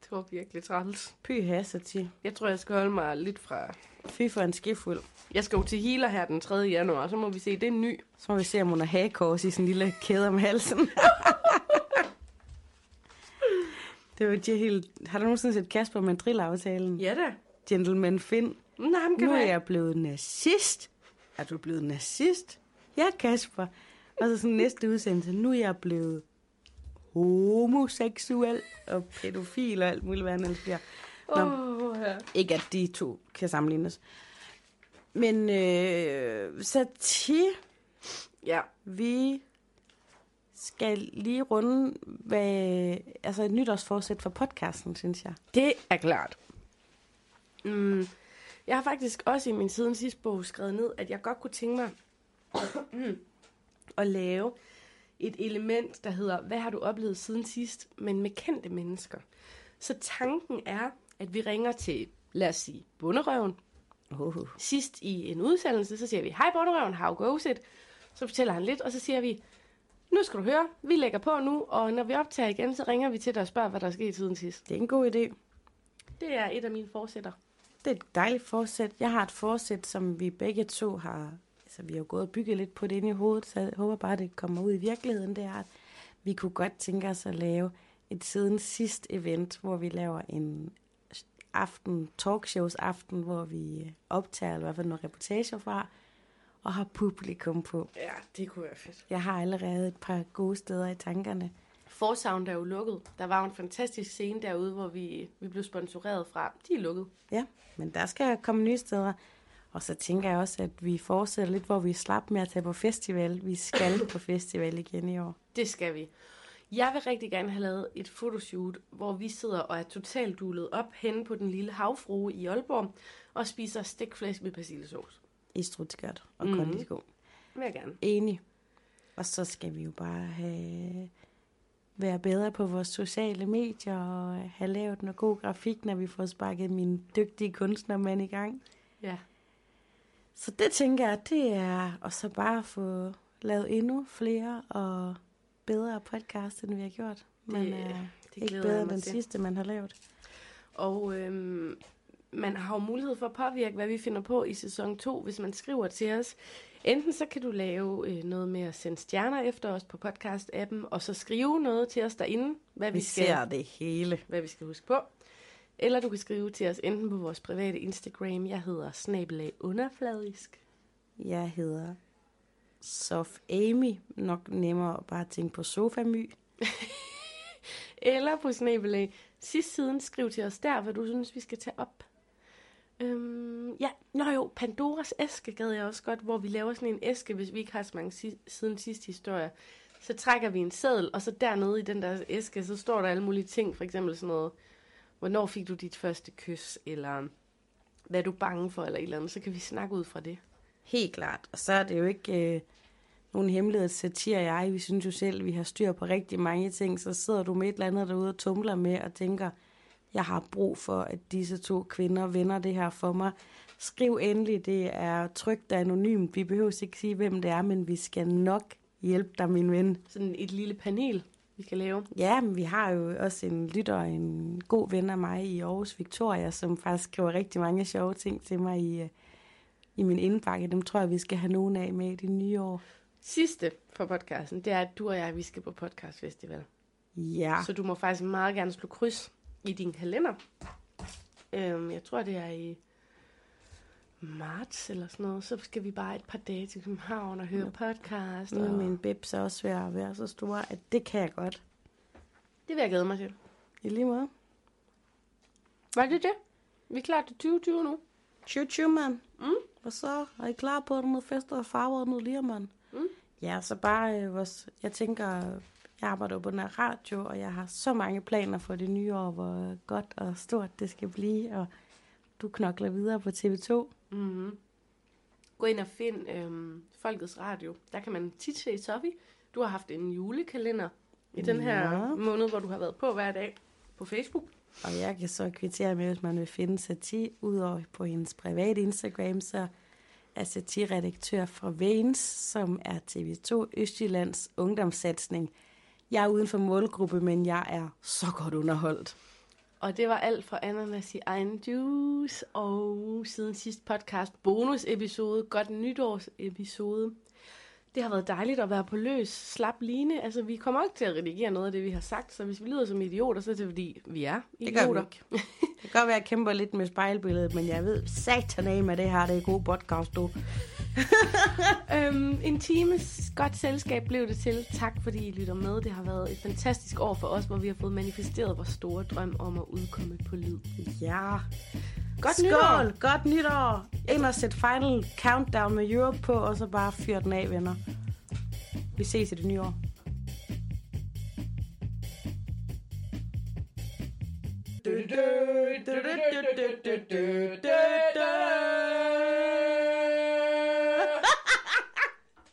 Det var virkelig træls. Py Hassati. Jeg tror, jeg skal holde mig lidt fra... Fy for en skifuld. Jeg skal jo til healer her den 3. januar, så må vi se, det er en ny. Så må vi se, om hun har hagekors i sin lille kæde om halsen. det var de helt... Har du nogensinde set Kasper med drillaftalen? Ja da. Gentleman Finn. Nå, ham kan Nu er jeg blevet nazist. Er du blevet nazist? Ja, Kasper. Og så sådan næste udsendelse. Nu er jeg blevet homoseksuel og pædofil og alt muligt, hvad han ellers bliver. Nå, Åh, ja. ikke at de to kan sammenlignes. Men øh, så til ja. vi skal lige runde hvad, altså et nytårsforsæt for podcasten, synes jeg. Det er klart. Mm, jeg har faktisk også i min siden sidste bog skrevet ned, at jeg godt kunne tænke mig at lave et element, der hedder, hvad har du oplevet siden sidst, men med kendte mennesker. Så tanken er, at vi ringer til lad os sige, bunderøven. Uh. Sidst i en udsendelse, så siger vi, hej bunderøven, how goes it? Så fortæller han lidt, og så siger vi, nu skal du høre, vi lægger på nu, og når vi optager igen, så ringer vi til dig og spørger, hvad der er sket siden sidst. Det er en god idé. Det er et af mine forsætter. Det er et dejligt forsæt. Jeg har et forsæt, som vi begge to har... Altså, vi har jo gået og bygget lidt på det inde i hovedet, så jeg håber bare, det kommer ud i virkeligheden. Det er, at vi kunne godt tænke os at lave et siden sidst event, hvor vi laver en aften, talkshows aften, hvor vi optager, eller i hvert fald nogle reportager fra, og har publikum på. Ja, det kunne være fedt. Jeg har allerede et par gode steder i tankerne. Forsound er jo lukket. Der var jo en fantastisk scene derude, hvor vi, vi blev sponsoreret fra. De er lukket. Ja, men der skal komme nye steder. Og så tænker jeg også, at vi fortsætter lidt, hvor vi slap med at tage på festival. Vi skal på festival igen i år. Det skal vi. Jeg vil rigtig gerne have lavet et fotoshoot, hvor vi sidder og er totalt dulet op henne på den lille havfrue i Aalborg og spiser stikflæsk med persillesauce. I strutskørt og mm. kondisko. Vil jeg gerne. Enig. Og så skal vi jo bare have, være bedre på vores sociale medier og have lavet noget god grafik, når vi får sparket min dygtige kunstnermand i gang. Ja. Så det tænker jeg, det er, og så bare få lavet endnu flere og bedre podcast, end vi har gjort. Men Det- det, det ikke bedre end den til. sidste, man har lavet. Og øhm, man har jo mulighed for at påvirke, hvad vi finder på i sæson 2, hvis man skriver til os. Enten så kan du lave øh, noget med at sende stjerner efter os på podcast-appen, og så skrive noget til os derinde, hvad vi, Vi skal, ser det hele. hvad vi skal huske på. Eller du kan skrive til os enten på vores private Instagram. Jeg hedder snabelag underfladisk. Jeg hedder Sof Amy. Nok nemmere at bare tænke på sofamy. Eller på snabelag sidst siden. Skriv til os der, hvad du synes, vi skal tage op. Øhm, ja, nå jo, Pandoras æske gad jeg også godt, hvor vi laver sådan en æske, hvis vi ikke har så mange si- siden sidste historie. Så trækker vi en seddel, og så dernede i den der æske, så står der alle mulige ting. For eksempel sådan noget, hvornår fik du dit første kys, eller hvad er du bange for, eller et eller andet. Så kan vi snakke ud fra det. Helt klart. Og så er det jo ikke øh, nogen hemmelighed, at Satir og jeg, vi synes jo selv, vi har styr på rigtig mange ting. Så sidder du med et eller andet derude og tumler med og tænker, jeg har brug for, at disse to kvinder vender det her for mig. Skriv endelig, det er trygt og anonymt. Vi behøver ikke sige, hvem det er, men vi skal nok hjælpe dig, min ven. Sådan et lille panel, vi kan lave. Ja, men vi har jo også en lytter, en god ven af mig i Aarhus, Victoria, som faktisk skriver rigtig mange sjove ting til mig i, øh, i min indbakke. Dem tror jeg, vi skal have nogen af med i det nye år. Sidste for podcasten, det er, at du og jeg, vi skal på podcastfestival. Ja, Så du må faktisk meget gerne slå kryds i din kalender. Øhm, jeg tror, det er i marts eller sådan noget. Så skal vi bare et par dage til København og høre podcast. nu er Og... min bibs også ved at være så store, at det kan jeg godt. Det vil jeg glæde mig til. I lige måde. Var det det? Vi er klar til 2020 nu. Tju, tju, mand. Mm. Hvad så? Er I klar på noget fester og farver og noget lige, mand? Mm. Ja, så bare øh, vores... Jeg tænker, jeg arbejder på den her radio, og jeg har så mange planer for det nye år, hvor godt og stort det skal blive, og du knokler videre på TV2. Mm-hmm. Gå ind og find øhm, Folkets Radio. Der kan man tit se Sofie. Du har haft en julekalender i den her Ja. måned, hvor du har været på hver dag på Facebook. Og jeg kan så kvittere med, hvis man vil finde Sati, udover på hendes private Instagram, så er Sati redaktør for Vens, som er TV2 Østjyllands ungdomssatsning. Jeg er uden for målgruppe, men jeg er så godt underholdt. Og det var alt fra Ananas i egen juice, og siden sidst podcast bonusepisode, godt nytårsepisode. Det har været dejligt at være på løs, slap line. Altså, vi kommer ikke til at redigere noget af det, vi har sagt, så hvis vi lyder som idioter, så er det fordi, vi er Det gør vi idioter. ikke. Det kan godt være, at jeg kæmper lidt med spejlbilledet, men jeg ved satan af med det her, det er god podcast, du. Øhm, en times godt selskab blev det til. Tak fordi I lytter med. Det har været et fantastisk år for os, hvor vi har fået manifesteret vores store drøm om at udkomme på lyd. Ja. Godt Skål! nytår! Godt nytår! Ind og sæt final countdown med Europe på, og så bare fyr den af, venner. Vi ses i det nye år. Du, du,